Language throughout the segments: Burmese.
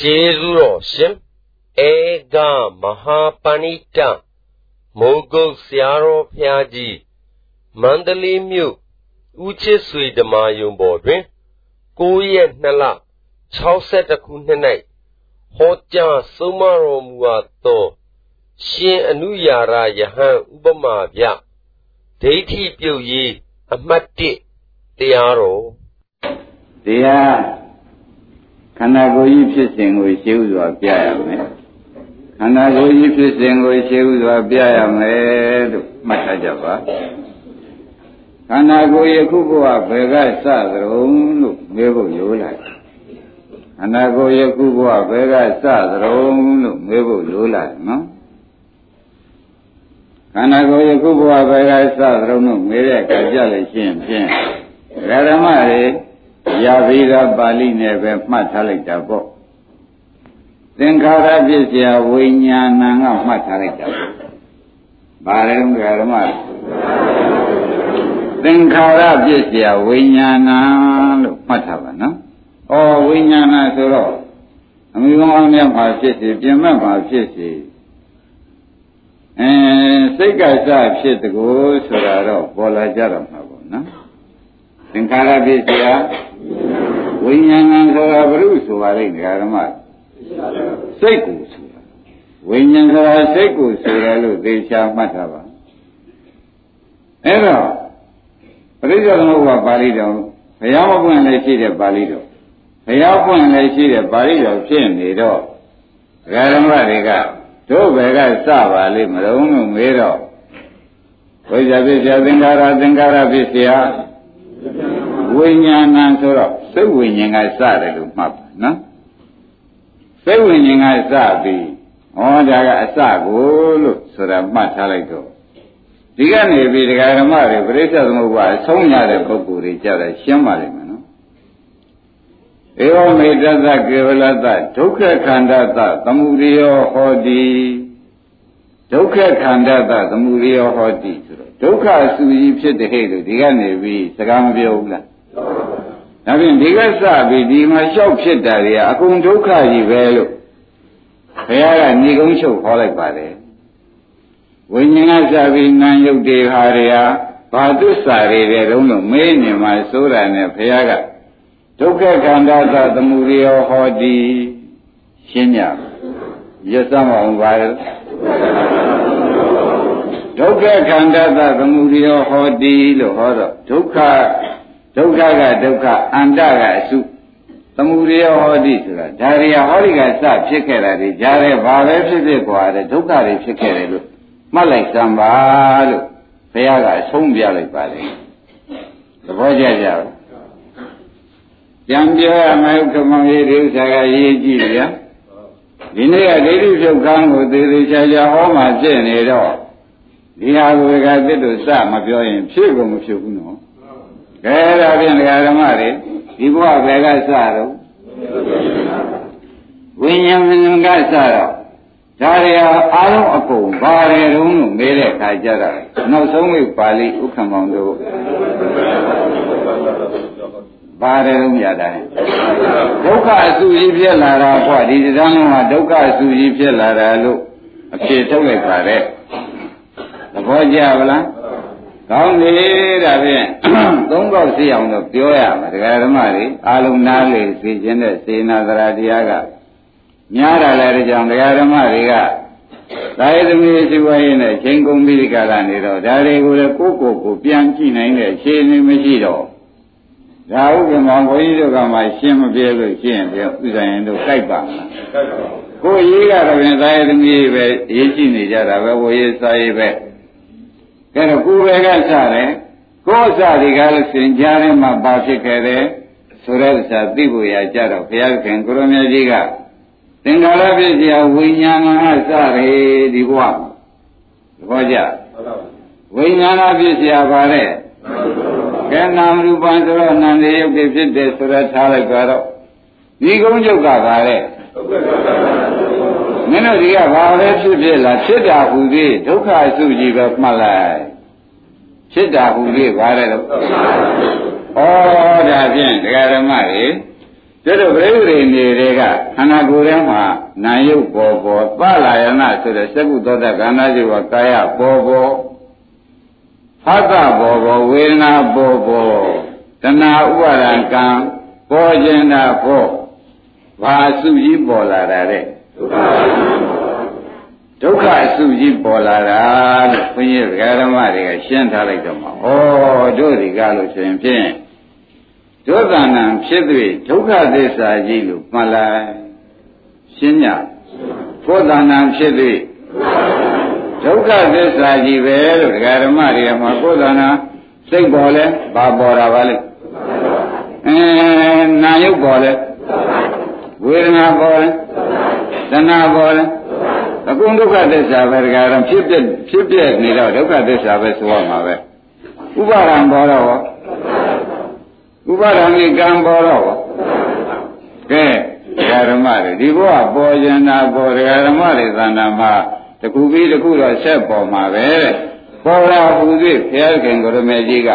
ကျေးဇူးတော်ရှင်ဧကမဟာပဏိတမိုးကုတ်ဆရာတော်ဘုရားကြီးမန္တလေးမြို့ဦးချစ်ဆွေဓမ္မာယုံပေါ်တွင်9ရက်2လ62ခုနှစ်၌ဟောကြားဆုံးမတော်မူအပ်သောရှင်အနုရာရယဟန်ဥပမာပြဒိဋ္ဌိပြုတ်ရေးအမှတ်1တရားတော်တရား ခန္ဓာကိုယ်ကြီးဖြစ်စဉ်ကိုရှင်းဥစွာပြရမယ်ခန္ဓာကိုယ်ကြီးဖြစ်စဉ်ကိုရှင်းဥစွာပြရမယ်လို့မှတ်ထားကြပါခန္ဓာကိုယ်ယခုဘဝဘယ်ကစသရုံလို့မေးဖို့ရိုးလိုက်ခန္ဓာကိုယ်ယခုဘဝဘယ်ကစသရုံလို့မေးဖို့ရိုးလိုက်နော်ခန္ဓာကိုယ်ယခုဘဝဘယ်ကစသရုံလို့မေးတဲ့အခါကြလို့ရှိရင်ဖြင့်ဓမ္မတွေ ရပြီးသားပါဠိနဲ့ပဲမှတ်ထားလိုက်တာပေါ့သင်္ခါရပစ္စယဝိညာဏကမှတ်ထားလိုက်တာပေါ့ဘာလဲဓမ္မသင်္ခါရပစ္စယဝိညာဏလို့မှတ်ထားပါနော်။ဩဝိညာဏဆိုတော့အမိကောင်းအမြတ်မှာဖြစ်စီပြင်မဲ့မှာဖြစ်စီအဲစိတ်ကစဖြစ်တကူဆိုတာတော့ပေါ်လာကြတော့မှာပေါ့နော်။သင်္ခါရပစ္စယ ဝိညာဏဆိုတာဘုရုဆိုပါလိမ့်ဓမ္မစိတ်ကိုဆိုတာဝိညာဉ်ဆိုတာစိတ်ကိုဆိုတယ်လို့သေချာမှတ်ထားပါအဲ့တော့ပရိစ္ဆေသမုပ္ပါပါဠိတော်ဘုရားမပွင့်လည်းရှိတဲ့ပါဠိတော်ဘုရားပွင့်လည်းရှိတဲ့ပါဠိတော်ဖြစ်နေတော့ဓမ္မတွေကတို့ဘယ်ကစပါလိမ့်မလို့လို့မေးတော့ဝိဇ္ဇာပစ္စယသင်္ခါရသင်္ခါရပစ္စယ ဝိညာဏဆိုတော့စိတ်ဝိညာဉ်ကစတယ်လို့မှတ်ပါနော်စိတ်ဝိညာဉ်ကစပြီးဟောဒါကအစကိုလို့ဆိုတာမှတ်ထားလိုက်တော့ဒီကနေပြီးဒကာဓမ္မတွေပြိဿသမုပ္ပါအဆုံးရတဲ့ပုဂ္ဂိုလ်တွေကြတယ်ရှင်းပါလိမ့်မယ်နော်ဧဝမေတ္တသကေဝလတဒုက္ခခန္ဓာတသမုဒယောဟောတိဒုက္ခခန္ဓာတသမုဒယောဟောတိဆိုတော့ဒုက္ခအဆူကြီးဖြစ်တဲ့ဟဲ့လို့ဒီကနေပြီးစကားမပြောဘူးလား ဒါဖြင့်ဒီကစပြီးဒီမှာလျှောက်ဖြစ်တာတွေကအကုန်ဒုက္ခကြီးပဲလို့ဘုရားကညီကုန်းချုပ်ဟောလိုက်ပါတယ်ဝိညာဉ်ကစပြီးနာယုတ်တွေဟာတွေဟာဘာသစ္စာတွေတဲ့တုံးလို့မေးနေမှာဆိုတာနဲ့ဘုရားကဒုက္ခခန္ဓာသသမုဒယောဟောတိရှင်းကြရစမ်းအောင်ပါလေဒုက္ခခန္ဓာသသမုဒယောဟောတိလို့ဟောတော့ဒုက္ခ ဒုက္ခကဒုက္ခအန္တကအစုသမုဒယဟောတိဆိုတာဒါရီဟောဒီကစဖြစ်ခဲ့တာဒီကြားထဲဘာပဲဖြစ်ဖြစ်ကွာတဲ့ဒုက္ခတွေဖြစ်ခဲ့တယ်လို့မှတ်လိုက်စမ်းပါလို့ဘုရားကအဆုံးပြလိုက်ပါလေသဘောကျကြပါကြံပြောရမယ်ကမောင်ရေးဒီဥစ္စာကရေးကြည့်ဗျာဒီနေ့ကဒိဋ္ဌိဖြုတ်ခန်းကိုသေသေးချာချာဟောမှဖြစ်နေတော့ဒီဟာကိုကသစ်တို့စမပြောရင်ဖြစ်ကုန်မဖြစ်ဘူးနော် ကဲဒါဖြင့်ဓမ္မတွေဒီဘဝဘယ်ကစတော့ဝိညာဉ်ကစတော့ဒါတွေဟာအားလုံးအကုန်ဘာတွေတုံးလို့မေးတဲ့အခါကျတော့နောက်ဆုံးမိပါဠိဥက္ကမောင်တို့ဘာတွေတုံးရတာဒုက္ခအဆူကြီးဖြစ်လာတာကွာဒီသံလုံးကဒုက္ခအဆူကြီးဖြစ်လာတာလို့အဖြစ်ထုတ်လိုက်ပါတဲ့သဘောကျပါလား ကောင်းပြီဒါဖြင့်သုံးခေါက်စီအောင်တော့ပြောရမှာဒကာဓမ္မတွေအာလုံနာလေသိခြင်းတဲ့စေနာသရာတရားကများတာလည်းကြောင့်ဒကာဓမ္မတွေကသာယသမီးရှိဝိုင်းနဲ့ချိန်ကုန်ပြီးဒီကလာနေတော့ဒါတွေကိုလည်းကိုယ့်ကိုယ်ကိုပြန်ကြည့်နိုင်တဲ့အခြေအနေမရှိတော့ဒါဥက္ကမောင်ဘုန်းကြီးတို့ကမှရှင်းမပြေလို့ရှင်းပြဥစ္စာရင်တို့ကြိုက်ပါမလားကိုယ်ရေးကတော့ပြင်သာယသမီးပဲရေးကြည့်နေကြတာပဲဝေရေးစာရေးပဲ ကဲတော့ကိုယ်ပဲကစတယ်ကိုယ်အစတွေကလည်းစင်ကြားထဲမှာပါဖြစ်ခဲ့တယ်ဆိုတဲ့ဥစ္စာသိဖို့ရကြတော့ဘုရားခင်ကိုရမကြီးကသင်္ခါရပစ္စယဝိညာဏကစတယ်ဒီဘဝသဘောကျဝိညာဏပစ္စယပါတဲ့ကဲနာမရူပံဆိုတော့နန္ဒီယုတ်ဖြစ်တယ်ဆိုတော့ထားလိုက်ကြတော့ဒီကုန်းချုပ်ကပါတဲ့ မင်းတို့ဒီကဘာပဲဖြစ်ဖြစ်လားဖြစ်တာဟူသေးဒုက္ခအစုကြီးပဲမှတ်လိုက်ဖြစ်တာဟူသေးပါတယ်လို့ဩဒါဖြင့်ဒကာဓမ္မတွေတို့တို့ပြိဋိနေတွေကခန္ဓာကိုယ်ထဲမှာနာယုတ်ပေါ်ပေါ်သလာယနာဆိုတဲ့စက္ကုသောတကန္နာจิวကာယပေါ်ပေါ်ဖသပေါ်ပေါ်ဝေဒနာပေါ်ပေါ်တဏှာဥပါဒံကံပေါ်ခြင်းတာပေါ်ဘာစုကြီးပေါ်လာတာတဲ့ ဒုက္ခအစုကြီးပေါ်လာတာလို့ဘုန်းကြီးဓမ္မတွေကရှင်းထားလိုက်တော့မှာဩတို့ဒီကားလို့ဆိုရင်ဖြင့်ဒုက္ခနာဖြစ်၍ဒုက္ခသစ္စာကြီးလို့မှတ်လိုက်ရှင်းညကိုယ်တဏ္ဍာဖြစ်၍ဒုက္ခသစ္စာကြီးပဲလို့ဒကာဓမ္မတွေကမှာကိုယ်တဏ္ဍာစိတ်ပေါ်လဲဘာပေါ်တာပါလဲအဲနာယုတ်ပေါ်လဲဝေဒနာပေါ်လဲ တဏှာပေါ်လဲအကုန်ဒုက္ခသစ္စာပဲဒကာဓမ္မဖြစ်ပြဖြစ်ပြနေတော့ဒုက္ခသစ္စာပဲဆိုရမှာပဲဥပါဒံပေါ်တော့ဥပါဒံကြီးကံပေါ်တော့ကဲဓမ္မတွေဒီဘဝပေါ်ကျင်တာပေါ်ဓမ္မတွေသဏ္ဍာန်မှာတခုပြီးတခုတော့ဆက်ပေါ်မှာပဲတဲ့ပေါ်လာဟူ၍ဘုရားခင်ကိုရမေကြီးက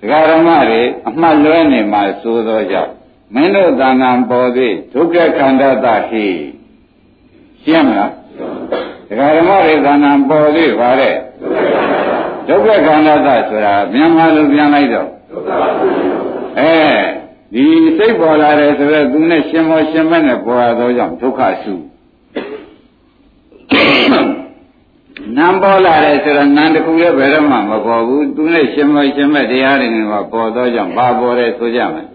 ဒကာဓမ္မတွေအမှတ်လွဲနေမှသိုးသောကြောင့်မင်းတို့သဏ္ဍာန်ပေါ်သည်ဒုက္ခခန္ဓာတဟိ ရှင်းမလားဒကာဓမ္မတွေသဏ္ဍာန်ပေါ်သည်ဗါတဲ့ဒုက္ခခန္ဓာတဆိုတာမြန်မာလိုပြန်လိုက်တော့အဲဒီစိတ်ပေါ်လာတယ်ဆိုတော့သူနဲ့ရှင်မောရှင်မနဲ့ပေါ်လာသောကြောင့်ဒုက္ခစုနာမ်ပေါ်လာတယ်ဆိုတော့နာမ်တစ်ခုလည်းဘယ်တော့မှမပေါ်ဘူးသူနဲ့ရှင်မောရှင်မတရားတွေနဲ့ပေါ်သောကြောင့်ဘာပေါ်တယ်ဆိုကြမယ်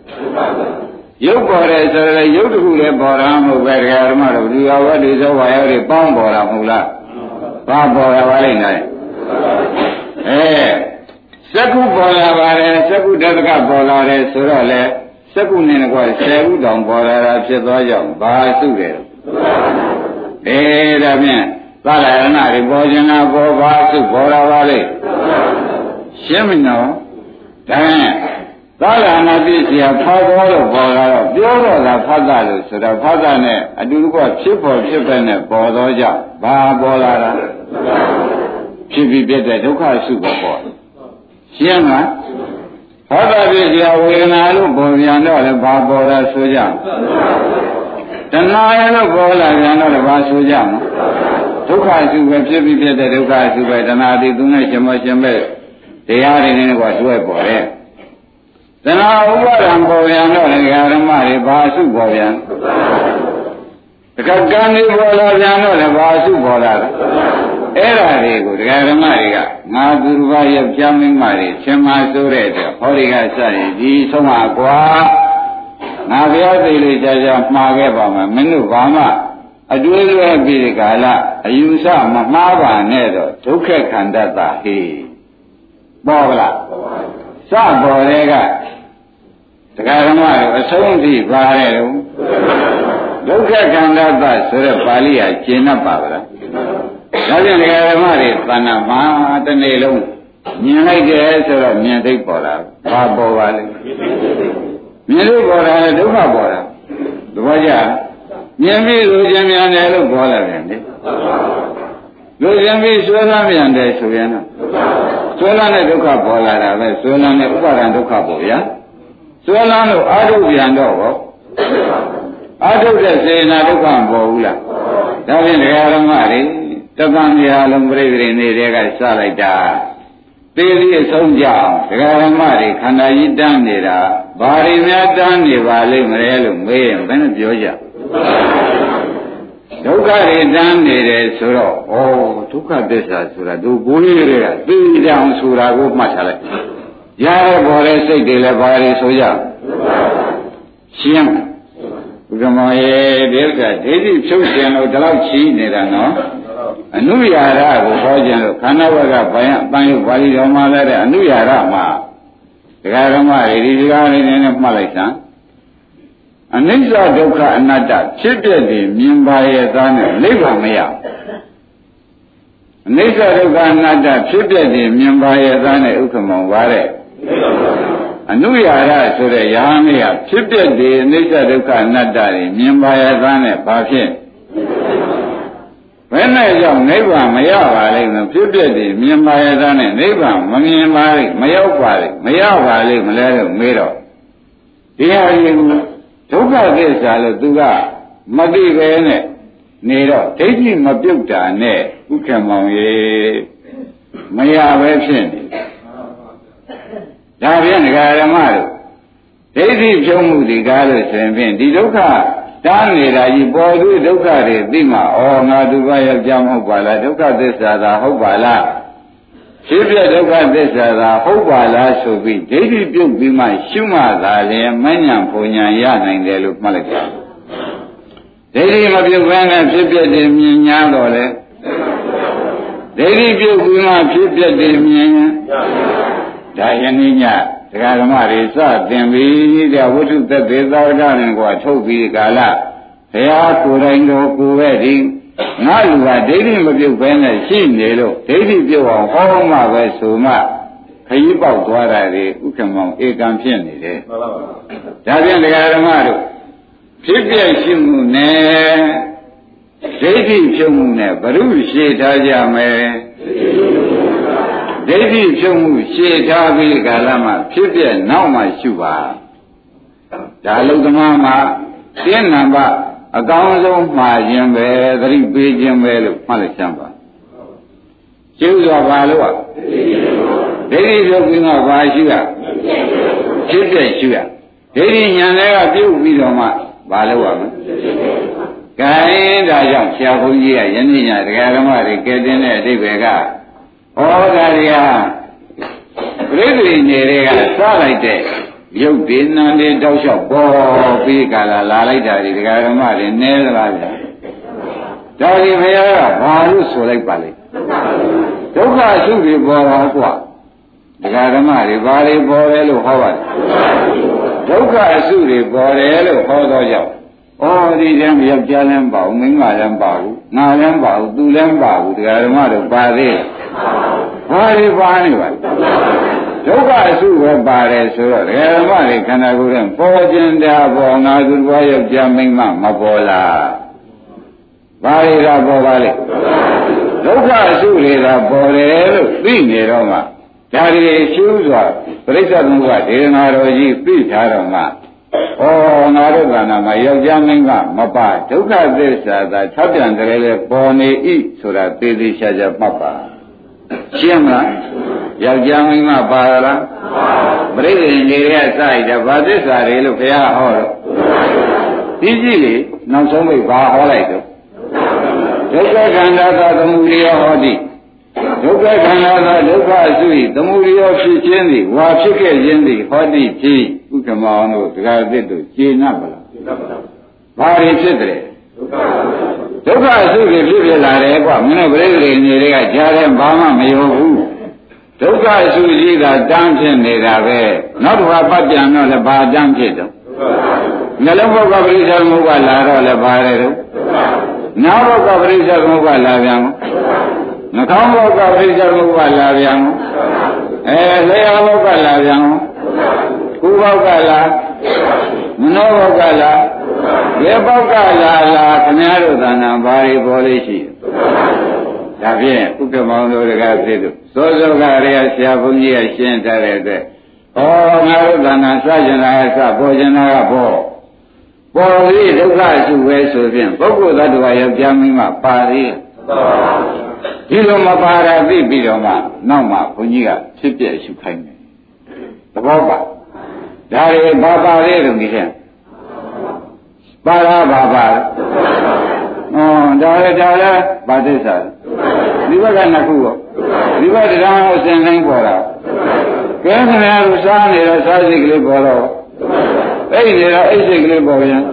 ရုပ်ပေါ်တယ်ဆိုတော့ရုပ်တစ်ခုလည်းပေါ်တာမဟုတ်ပဲတရားဓမ္မတို့လူရောဝတ္တိသောဝါယောတွေပေါင်းပေါ်တာမဟုတ်လားဘာပေါ်ရပါလိမ့်မယ်အဲစက္ခုပေါ်လာပါတယ်စက္ခုတက္ကပေါ်လာတယ်ဆိုတော့လေစက္ခုနဲ့ကွာ10ခုတောင်ပေါ်လာတာဖြစ်သွားကြောင်းဘာစုတယ်အဲဒါဖြင့်သလရဏတွေပေါ်ခြင်းလားပေါ်ပါစုပေါ်လာပါလေရှင်းမနော်ဒါနဲ့ သလရဏပြည့်စရာဖတ်တော်လို့ပေါ်လာတော့ပြောတော့လားဖတ်တာလို့ဆိုတော့ဖတ်တာနဲ့အတူတကွဖြစ်ပေါ်ဖြစ်ပဲနဲ့ပေါ်တော့ကြောင့်ဘာပေါ်လာတာဖြစ်ပြီးပြတဲ့ဒုက္ခစုပေါ်ပေါ်ရှင်းလားဟောတာပြည့်စရာဝေဒနာလို့ပေါ်ပြန်တော့လည်းဘာပေါ်တာဆိုကြတဏှာရလို့ပေါ်လာပြန်တော့လည်းဘာဆိုကြမလဲဒုက္ခစုပဲဖြစ်ပြီးဖြစ်တဲ့ဒုက္ခစုပဲတဏှာတိသူနဲ့ရှင်မရှင်ပဲတရားတွေနဲ့ကတွဲပေါ်တယ် တဏှာဥပါဒံပေါ်ပြန်တော့လည်းဓမ္မတွေဘာစုပေါ်ပြန်တခါကံတွေပေါ်လာပြန်တော့လည်းဘာစုပေါ်လာလဲအဲ့ဓာတွေကိုတရားဓမ္မတွေကငါသူတစ်ပါးရဲ့ပြမင်းမတွေရှင်မဆိုးတဲ့အတွက်ဟောဒီကစရင်ဒီဆုံးမှာကွာငါဘုရားသိလို့ကြာကြာမှားခဲ့ပါမယ်မင်းတို့ဘာမှအတွေ့အကြုံပြီးဒီကာလအယူဆမမှားပါနဲ့တော့ဒုက္ခခန္ဓာတာဟေးပေါ်လားစပေါ်တဲ့က တရားဓမ္မတွေအဆုံးထိပါတယ်လို့ဒုက္ခခန္ဓာတာဆိုတဲ့ပါဠိဟာကျင့်납ပါဗလားဒါပြန်ဒကာဓမ္မတွေသဏ္ဍာန်မှာတစ်နေ့လုံးမြင်လိုက်တယ်ဆိုတော့မြင်သိပေါ်လာဘာပေါ်ပါလဲမြင်လို့ပေါ်တာဒုက္ခပေါ်တာသဘောကျမြင်ပြီးလူကျင်မြန်တယ်လို့ပေါ်လာတယ်လေလူကျင်ပြီးဆွဲလန်းမြန်တယ်ဆိုရင်တော့ဆွဲလန်းတဲ့ဒုက္ခပေါ်လာတာပဲဆွဲလန်းတဲ့ဥပါဒံဒုက္ခပေါ်ဗျာ ဆွဲလန်းလို့အာထုပြန်တော့ဟောအာထုတဲ့စေနာဒုက္ခမပေါ်ဘူးလားဒါဖြင့်ဒကာဓမ္မတွေတပံများလုံးပြိပရိနေတဲ့ကစလိုက်တာသေသည်အဆုံးကြောင့်ဒကာရမတွေခန္ဓာကြီးတန်းနေတာဘာတွေများတန်းနေပါလိမ့်မလဲလို့မေးရင်ဘယ်နဲ့ပြောကြဒုက္ခတွေတန်းနေတယ်ဆိုတော့ဩဒုက္ခသစ္စာဆိုတာသူကိုယ်လေးတွေကသိကြအောင်ဆိုတာကိုမှတ်ထားလိုက် ရတဲ့ပေါ်တဲ့စိတ်တွေလည်းဘာတွေဆိုကြရှင်းဘုရားမောရဲ့ဒီဥစ္စာဒိဋ္ဌိဖြုတ်ခြင်းလို့ဒီလောက်ချီးနေတာနော်အနုရာရကိုဟောခြင်းလို့ခန္ဓာဝကဘယံအပန်းယုပါဠိတော်မှာလည်းတဲ့အနုရာရမှာဒကာဓမ္မတွေဒီစကားလေးနဲ့မှတ်လိုက်စမ်းအနိစ္စဒုက္ခအနတ္တဖြစ်ပြတဲ့မြင်ပါရဲ့သားနဲ့နိဗ္ဗာန်မရအနိစ္စဒုက္ခအနတ္တဖြစ်ပြတဲ့မြင်ပါရဲ့သားနဲ့ဥက္ကမောင်ပါတဲ့ အနုရာရဆိုတဲ့ယဟန်လေးကဖြစ်ပြတဲ့အနိစ္စဒုက္ခအနတ္တတွေမြင်ပါရဲ့သားနဲ့ဘာဖြစ်ဘယ်နဲ့ကြောင့်နိဗ္ဗာန်မရပါလိမ့်မယ်ဖြစ်ဖြစ်ဒီမြင်ပါရသားနဲ့နိဗ္ဗာန်မမြင်ပါလိမ့်မရောက်ပါလိမ့်မရပါလိမ့်မလဲလို့မေးတော့ဒီဟာကြီးဒုက္ခသစ္စာလို့သူကမသိပဲနဲ့နေတော့ဒိဋ္ဌိမပြုတ်တာနဲ့ဥက္ကမောင်ရေမရပဲဖြစ်နေ ဒါဖြင့်ဒကာဓမ္မတို့ဒိဋ္ဌိဖြုံးမှုဒီကားလို့ဆိုရင်ဖြင့်ဒီဒုက္ခတားနေတာကြီးပေါ်သူဒုက္ခတွေသိမှဩငါသူကယောက်ျားမဟုတ်ပါလားဒုက္ခသစ္စာသာဟုတ်ပါလားဖြစ်ပြဒုက္ခသစ္စာသာဟုတ်ပါလားဆိုပြီးဒိဋ္ဌိပြုတ်ပြီးမှရှုမှသာလျင်မဉဏ်ဘုံညာရနိုင်တယ်လို့မှတ်လိုက်ကြဒိဋ္ဌိမပြုတ်ဘဲနဲ့ဖြစ်ပြတယ်မြင်ညာတော့လေဒိဋ္ဌိပြုတ်ပြီးမှဖြစ်ပြတယ်မြင် ဒါယနေ့ညဒကာဓမ္မတွေစသင်ပြီးတဲ့ဝိထုသက်သေးသာရကနဲ့ကွာထုတ်ပြီးကာလဘုရားကိုယ်တိုင်တော်ကိုယ်ပဲဒီငါလူကဒိဋ္ဌိမပြုတ်ဘဲနဲ့ရှိနေလို့ဒိဋ္ဌိပြုတ်အောင်ဟောမှပဲဆိုမှခရီးပေါက်သွားတာတွေဥက္ကမောင်ဧကံဖြစ်နေတယ်မှန်ပါပါဒါဖြင့်ဒကာဓမ္မတို့ဖြစ်ပြရှိမှုနဲ့ဒိဋ္ဌိဖြုံမှုနဲ့ဘ ᱹ ရှိထားကြမယ် ဒိဋ္ဌိဖြုံမှုရှေ့ထားပြီးကာလမှာဖြစ်ပြနောက်မှရှုပါဒါလုံသမားမှာတင်းနံပါအကောင်းဆုံးမှာခြင်းပဲသတိပေးခြင်းပဲလို့မှတ်လိုက်စမ်းပါကျုပ်စွာပါလို့ဒိဋ္ဌိပြုတ်ပြီးတော့ဘာရှုရဖြစ်ပြရှုရဒိဋ္ဌိညာတွေကပြုတ်ပြီးတော့မှဘာလို့ရမလဲကဲဒါကြောင့်ဆရာဘုန်းကြီးကယနေ့ညတရားဓမ္မတွေကဲတင်တဲ့အဓိပ္ပာယ်က ဩဒါတွေကပြိဿိနေတွေကစလိုက်တဲ့ရုပ်ဒီနံတွေတောက်လျှောက်ပေါ်ပြီးကြလာလာလိုက်တာဒီဒကာဓမ္မတွေနဲသလားဗျာဒါဒီဘုရားကဘာလို့ဆိုလိုက်ပါလဲဒုက္ခအစုတွေပေါ်တာကွာဒကာဓမ္မတွေဘာတွေပေါ်တယ်လို့ဟောပါတယ်ဒုက္ခအစုတွေပေါ်တယ်လို့ဟောတော့ကြောင့်ဩဒီတည်းယောက်ျားလည်းပါဘူးမိန်းမလည်းပါဘူးငါလည်းပါဘူးသူလည်းပါဘူးဒကာဓမ္မတို့ပါသေး ဘာတွေပါနေပါလဲဒုက္ခအစုပဲပါတယ်ဆိုတော့ဓမ္မတွေခန္ဓာကိုယ်နဲ့ပေါ်ကျင်တာပေါ်ငါသူတော်ယောက်ျားမိန်းမမပေါ်လားဘာတွေကပေါ်ပါလဲဒုက္ခအစုတွေကပေါ်တယ်လို့သိနေတော့မှဒါတွေရှုစွာပြိဿသမုပ္ပါဒေနာတော်ကြီးသိထားတော့မှဩငါတို့ကနာမှာယောက်ျားမိန်းမမပါဒုက္ခသစ္စာသာထပ်ပြန်တယ်လေပေါ်နေဤဆိုတာသေသေးချာချာမှတ်ပါ ရှင်းမလားယောက်ျားမိန်းမပါလားပရိသေတွေကစရတဲ့ဗာသစ္စာတွေလို့ဘုရားဟောတော့ဒီကြည့်လေနောက်ဆုံးမိဘာဟောလိုက်တော့ဒုက္ခခန္ဓာသာသမုဒိယဟောတိဒုက္ခခန္ဓာသာဒုက္ခအစု၏သမုဒိယဖြစ်ခြင်းသည်ဝါဖြစ်ခဲ့ခြင်းသည်ဟောတိဖြစ်ဥက္ကမောင်တို့တရားသစ်တို့ကျေနပ်ပါလားဘာတွေဖြစ်တယ်ဒုက္ခ အစုတွေဖြစ်ဖြစ်လာတယ်ကွာမင်းတို့ပြိသေနေတွေကကြားတယ်ဘာမှမယုံဘူးဒုက္ခအစုကြီးကတန်းဖြစ်နေတာပဲနောက်တစ်ခါပတ်ပြန်တော့လည်းဘာတန်းဖြစ်တော့နှလုံးဘုကပရိစ္ဆေသမုပ္ပါလာတော့လည်းပါတယ်တော့နာဘုကပရိစ္ဆေသမုပ္ပါလာပြန်နှာခေါင်းဘုကပရိစ္ဆေသမုပ္ပါလာပြန်အဲလျှာဘုကလာပြန်ကိုယ်ဘုကလာ မနောဘုကလာရေဘုကလာလာခင်ဗျားတို့သဏ္ဍာန်ဘာတွေပေါ်လေးရှိဒါဖြင့်ဥက္ကမောင်တို့တကားဖြစ်တို့သောသောကရေဆရာဘုန်းကြီးကရှင်းထားတဲ့အတွက်ဩငါတို့သဏ္ဍာန်စကြင်တာကစပေါ်ကြင်တာကပေါ်ပေါ်ပြီးဒုက္ခစုပဲဆိုဖြင့်ပုဂ္ဂိုလ်သတ္တဝါယောက်ျားမိန်းမပါသေးဒီလိုမပါတာသိပြီးတော့မှနောက်မှဘုန်းကြီးကဖြစ်ပြရှုခိုင်းတယ်သဘောပါ ဒါတွေဘာပါလဲလို့ဒီထဲပါလားဘာပါဩဒါလည်းဒါလည်းဘာသစ္စာဒီဘက်ကနှစ်ခုပေါ့ဒီဘက်တရားအစဉ်တိုင်းပေါ်တာကဲခင်ဗျားတို့စားနေတော့စားစိတ်ကလေးပေါ်တော့အိတ်နေတော့အိတ်စိတ်ကလေးပေါ်ပြန်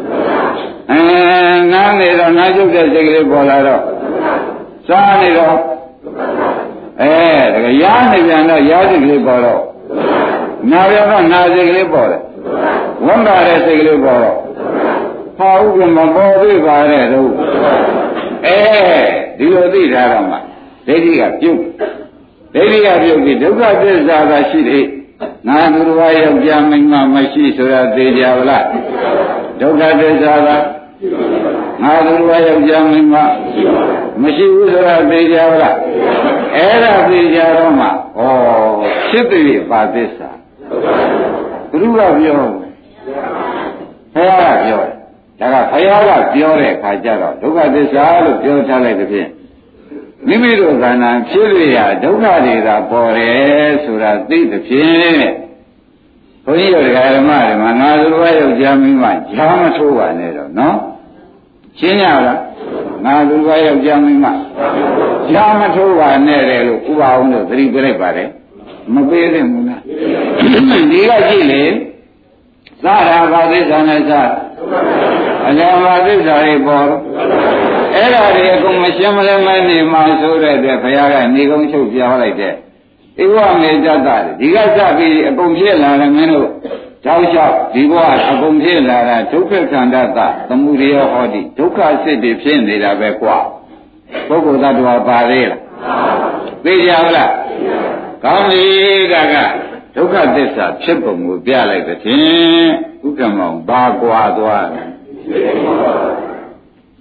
အဲနားနေတော့နားကျုပ်တဲ့စိတ်ကလေးပေါ်လာတော့စားနေတော့အဲဒါကရားနေပြန်တော့ရားစိတ်ကလေးပေါ်တော့ နာပြန်တော့နာစိတ်ကလေးပေါ်တယ်ဝန်တာတဲ့စိတ်ကလေးပေါ်တော့ဟာဥပ္ပမပေါ်သေးပါတဲ့တို့အဲဒီလိုသိထားတော့မှဒိဋ္ဌိကပြုတ်ဒိဋ္ဌိကပြုတ်ပြီးဒုက္ခသစ္စာကရှိတယ်ငါသူတော်ဘာယောက်ျားမိန်းမမရှိဆိုတာသိကြပါလားဒုက္ခသစ္စာကငါသူတော်ဘာယောက်ျားမိန်းမမရှိဘူးဆိုတာသိကြပါလားအဲ့ဒါသိကြတော့မှဩဖြစ်ပြီပါသစ္စာ ဘုရားပြောဘုရားကပြောတယ်ဒါကဘုရားကပြောတဲ့အခါကျတော့ဒုက္ခသစ္စာလို့ပြောထားလိုက်တဲ့ဖြင့်မိမိတို့ခန္ဓာဖြစ်ရရဒုက္ခတွေသာပေါ်တယ်ဆိုတာသိတဲ့ဖြင့်ဘုန်းကြီးတို့ဓမ္မတွေမှာငါတို့ဘယောက်ျားမိန်းမဂျာမထိုးပါနဲ့တော့နော်ရှင်းရလားငါတို့ဘယောက်ျားမိန်းမဂျာမထိုးပါနဲ့တယ်လို့ဥပအောင်လို့သတိပြလိုက်ပါတယ် မပေးသင့်ဘူးလားဒီကကြည့်လေသာရာဘာသစ္စာနဲ့သာအလယ်မှာသစ္စာတွေပေါ်အဲ့ဒါတွေအကုန်မရှင်းမလဲမနေမှဆိုတဲ့အတွက်ဘုရားကနေကုန်းချုပ်ပြောလိုက်တဲ့ဧဝမေတ္တဒီကစပြီးအကုန်ဖြစ်လာတယ်မင်းတို့တောက်လျှောက်ဒီဘဝအကုန်ဖြစ်လာတာဒုက္ခခန္ဓာသသမုဒယဟောတိဒုက္ခစစ်တွေဖြစ်နေတာပဲကွာပုဂ္ဂိုလ်သတ္တဝါပါသေးလားသိကြပါလား ကောင်းပြီဒါကဒုက္ခသစ္စာဖြစ်ပုံကိုပြလိုက်တဲ့ဖြင့်ဥက္ကမောင်ဘာကွာသွားလဲ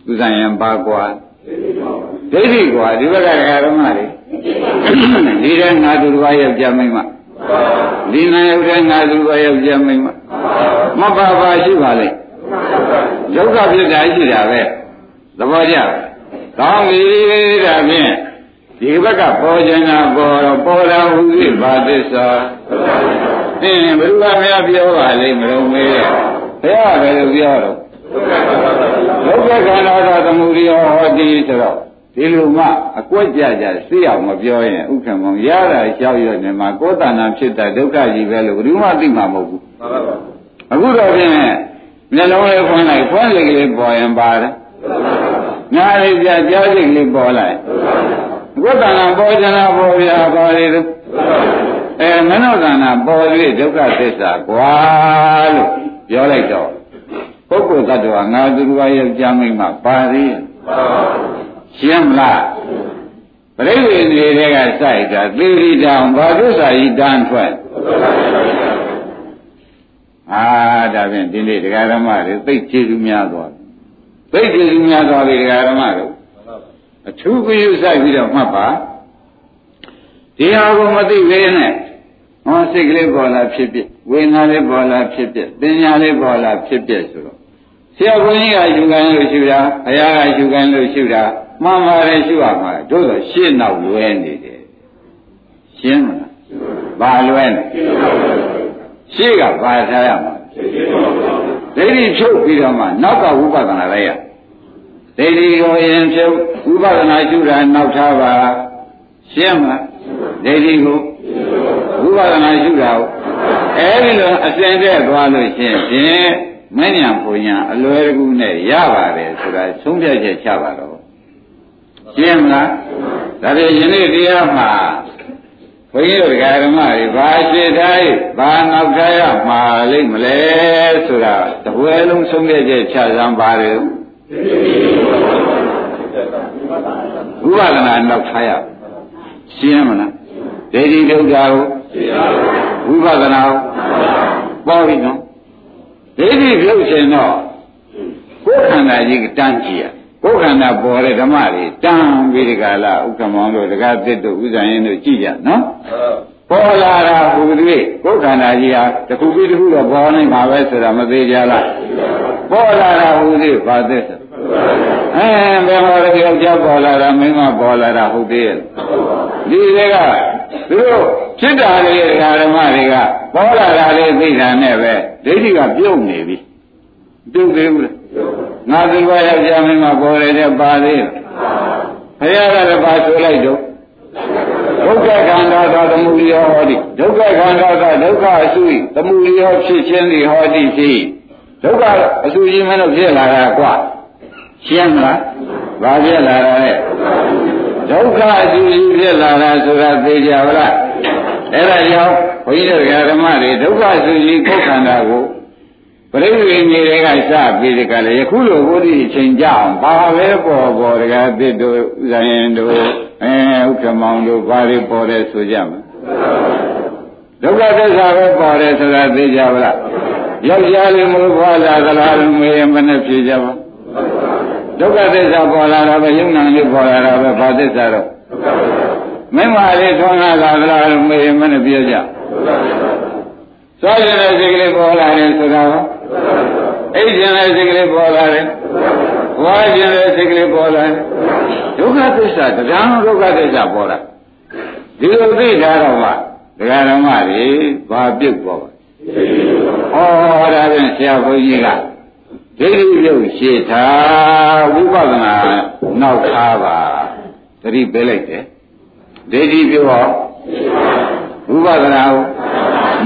သူဆိုင်ရင်ဘာကွာဒိဋ္ဌိကွာဒီဘက်ကဓမ္မတွေဒီတဲ့ငါသူတော်ရဲ့ကြမိမ့်မဒီနာရုပ်တဲ့ငါသူတော်ရဲ့ကြမိမ့်မမပါပါရှိပါလေဒုက္ခဖြစ်တာရှိတာပဲသဘောကျကောင်းပြီဒါဖြင့် ဒီဘက်ကပေါ်ကျင်တာပေါ်တော့ပေါ်တာဟူသည်ဘာသစ္စာအင်းဘယ်လိုမှမပြောပါလိမ့်မလို့မေးတယ်ဘုရားပဲလို့ပြောတော့ဒုက္ခခန္ဓာသာသမုဒိယဟောတိဆိုတော့ဒီလိုမှအကွက်ကြကြသိအောင်မပြောရင်ဥက္ကမောင်ရတာကြောက်ရွံ့နေမှာကိုယ်တဏ္ဍာဖြစ်တာဒုက္ခကြီးပဲလို့ဘယ်သူမှသိမှာမဟုတ်ဘူးအခုတော့ဖြင့်မျက်လုံးလေးဖွင့်လိုက်ဖွင့်လိုက်ကလေးပေါ်ရင်ပါတယ်ညားလေးပြကြားစိတ်ကလေးပေါ်လိုက် ဝိတ္တနာပေါ်ကြနာပေါ်ပြပါလေသူအဲမနောကနာပေါ်၍ဒုက္ခသစ္စာကွာလို့ပြောလိုက်တော့ပုဂ္ဂိုလ်တ attva ငါသူတော်ရဲ့ကြားမိမှပါသေးရှင်းမလားပရိဝေတွေကစိုက်တာသေရီတောင်ဘာသစ္စာကြီးတန်းထွက်အာဒါဖြင့်ဒီနေ့တရားဓမ္မတွေသိကျေစုများသွားသိကျေစုများသွားပြီတရားဓမ္မတို့ အထူးပြုစိုက်ပြီးတော့မှတ်ပါဒီဟာကိုမသိသေးနဲ့ဟောစိတ်ကလေးပေါ်လာဖြစ်ဖြစ်ဝေဒနာလေးပေါ်လာဖြစ်ဖြစ်ပညာလေးပေါ်လာဖြစ်ဖြစ်ဆိုတော့ဆရာဘုန်းကြီးကယူခံလို့ရှုတာဘုရားကယူခံလို့ရှုတာမှန်ပါတယ်ရှုရမှာတို့တော့ရှင်းနောက်လွဲနေတယ်ရှင်းမလားဘာလွဲနေရှေ့ကဘာထားရမှာဒိဋ္ဌိဖြုတ်ပြီးတော့မှနောက်ကဝိပဿနာလိုက်ရ ဒိဋ္ဌိကိုရင်ဖြုတ်ဝိပဿနာရှုတာနောက်ထားပါရှင်းမလားဒိဋ္ဌိကိုဝိပဿနာရှုတာအဲဒီလိုအစဉ်တဲ့သွားလို့ရှိရင်မဉ္ဇဉ်ပူညာအလွယ်တကူနဲ့ရပါတယ်ဆိုတာသုံးပြချက်ချပါတော့ရှင်းမလားဒါဖြင့်ယနေ့တရားမှာဘုန်းကြီးတို့ဓမ္မတွေဘာရှိထားဘာနောက်ထားရမှာလိမ့်မလဲဆိုတာတပွဲလုံးသုံးပြချက်ချစမ်းပါတယ် ဝိပဿနာနောက်ထားရရှင်းမလားဒိဋ္ဌိဒုက္ခကိုဝိပဿနာကိုပေါ်ပြီနော်ဒိဋ္ဌိပြုတ်ရှင်တော့ကိုယ်ခန္ဓာကြီးတန်းကြည့်ရကိုယ်ခန္ဓာပေါ်တဲ့ဓမ္မတွေတန်းပြီးဒီကလာဥက္ကမောင်တို့တကားသစ်တို့ဥဇာရင်တို့ကြည့်ကြနော် ပေါ်လာတာဟူသည်ကိုယ်ခန္ဓာကြီးဟာတစ်ခုပြီးတစ်ခုတော့ပေါ်နေမှာပဲဆိုတာမသေးကြလားပေါ်လာတာဟူသည်ဘာသစ္စာအဲဘယ်မှာလဲယောက်ျားပေါ်လာတာမိန်းမပေါ်လာတာဟုတ်သေးရဲ့ဒီတွေကသူတို့ဖြစ်တာလေးဓမ္မတွေကပေါ်လာတာလေးသိတာနဲ့ပဲဒိဋ္ဌိကပြုတ်နေပြီပြုတ်သေးဘူးလားငါသူဘယောက်ျားမိန်းမပေါ်ရတဲ့ပါသေးဘုရားကလည်းပါဆိုလိုက်တော့ ဒုက္ခခန္ဓာသာသမုဒိယဟောတိဒုက္ခခန္ဓာသာဒုက္ခအစု၏သမုဒိယဖြစ်ခြင်းသည်ဟောတိရှိဒုက္ခအစုကြီးမလို့ဖြစ်လာတာကွာရှင်းမလားဘာဖြစ်လာတာလဲဒုက္ခအစုကြီးဖြစ်လာတာဆိုတာသိကြပါလားအဲ့ဒါကြောင့်ဘုန်းကြီးတို့ဓမ္မတွေဒုက္ခအစုကြီးကိုယ်ခန္ဓာကိုပရိသေမြေတွေကစပြီးဒီကလည်းယခုလိုဘုဒ္ဓအချိန်ကြအောင်ဘာပဲပေါ်ပေါ်တကားသစ်တို့ဇယင်တို့ အဲဥက္ကမောင်တို့ဘာတွေပေါ်တယ်ဆိုကြမှာဒုက္ခသစ္စာပဲပေါ်တယ်ဆိုတာသိကြပါလားယောက်ျားလေးမို့ဘွားလာသလားလို့မေးရင်မနဲ့ဖြေကြပါဒုက္ခသစ္စာပေါ်လာတာပဲယုံနာလေးပေါ်လာတာပဲဘာသစ္စာတော့မင်းမလေးထွန်းလာတာသလားလို့မေးရင်မနဲ့ပြောကြသွားရတဲ့စိတ်ကလေးပေါ်လာတယ်ဆိုတာဟအိတ်ခြင်းလည်းစိတ်ကလေးပေါ်လာတယ် ဘွားခြင်းလည်းစိတ်ကလေးပေါ်လာတယ်ဒုက္ခသစ္စာတရားဒုက္ခသစ္စာပေါ်လာဒီလိုသိထားတော့မှဒကာဓမ္မတွေဘာပြုတ်ပေါ်ပါဩော်ဒါဖြင့်ဆရာဘုန်းကြီးကဒိဋ္ဌိပြုတ်ရှေ့ထားဝိပဿနာနောက်ထားပါသတိပေးလိုက်တယ်ဒိဋ္ဌိပြုတ်ဟောဝိပဿနာကို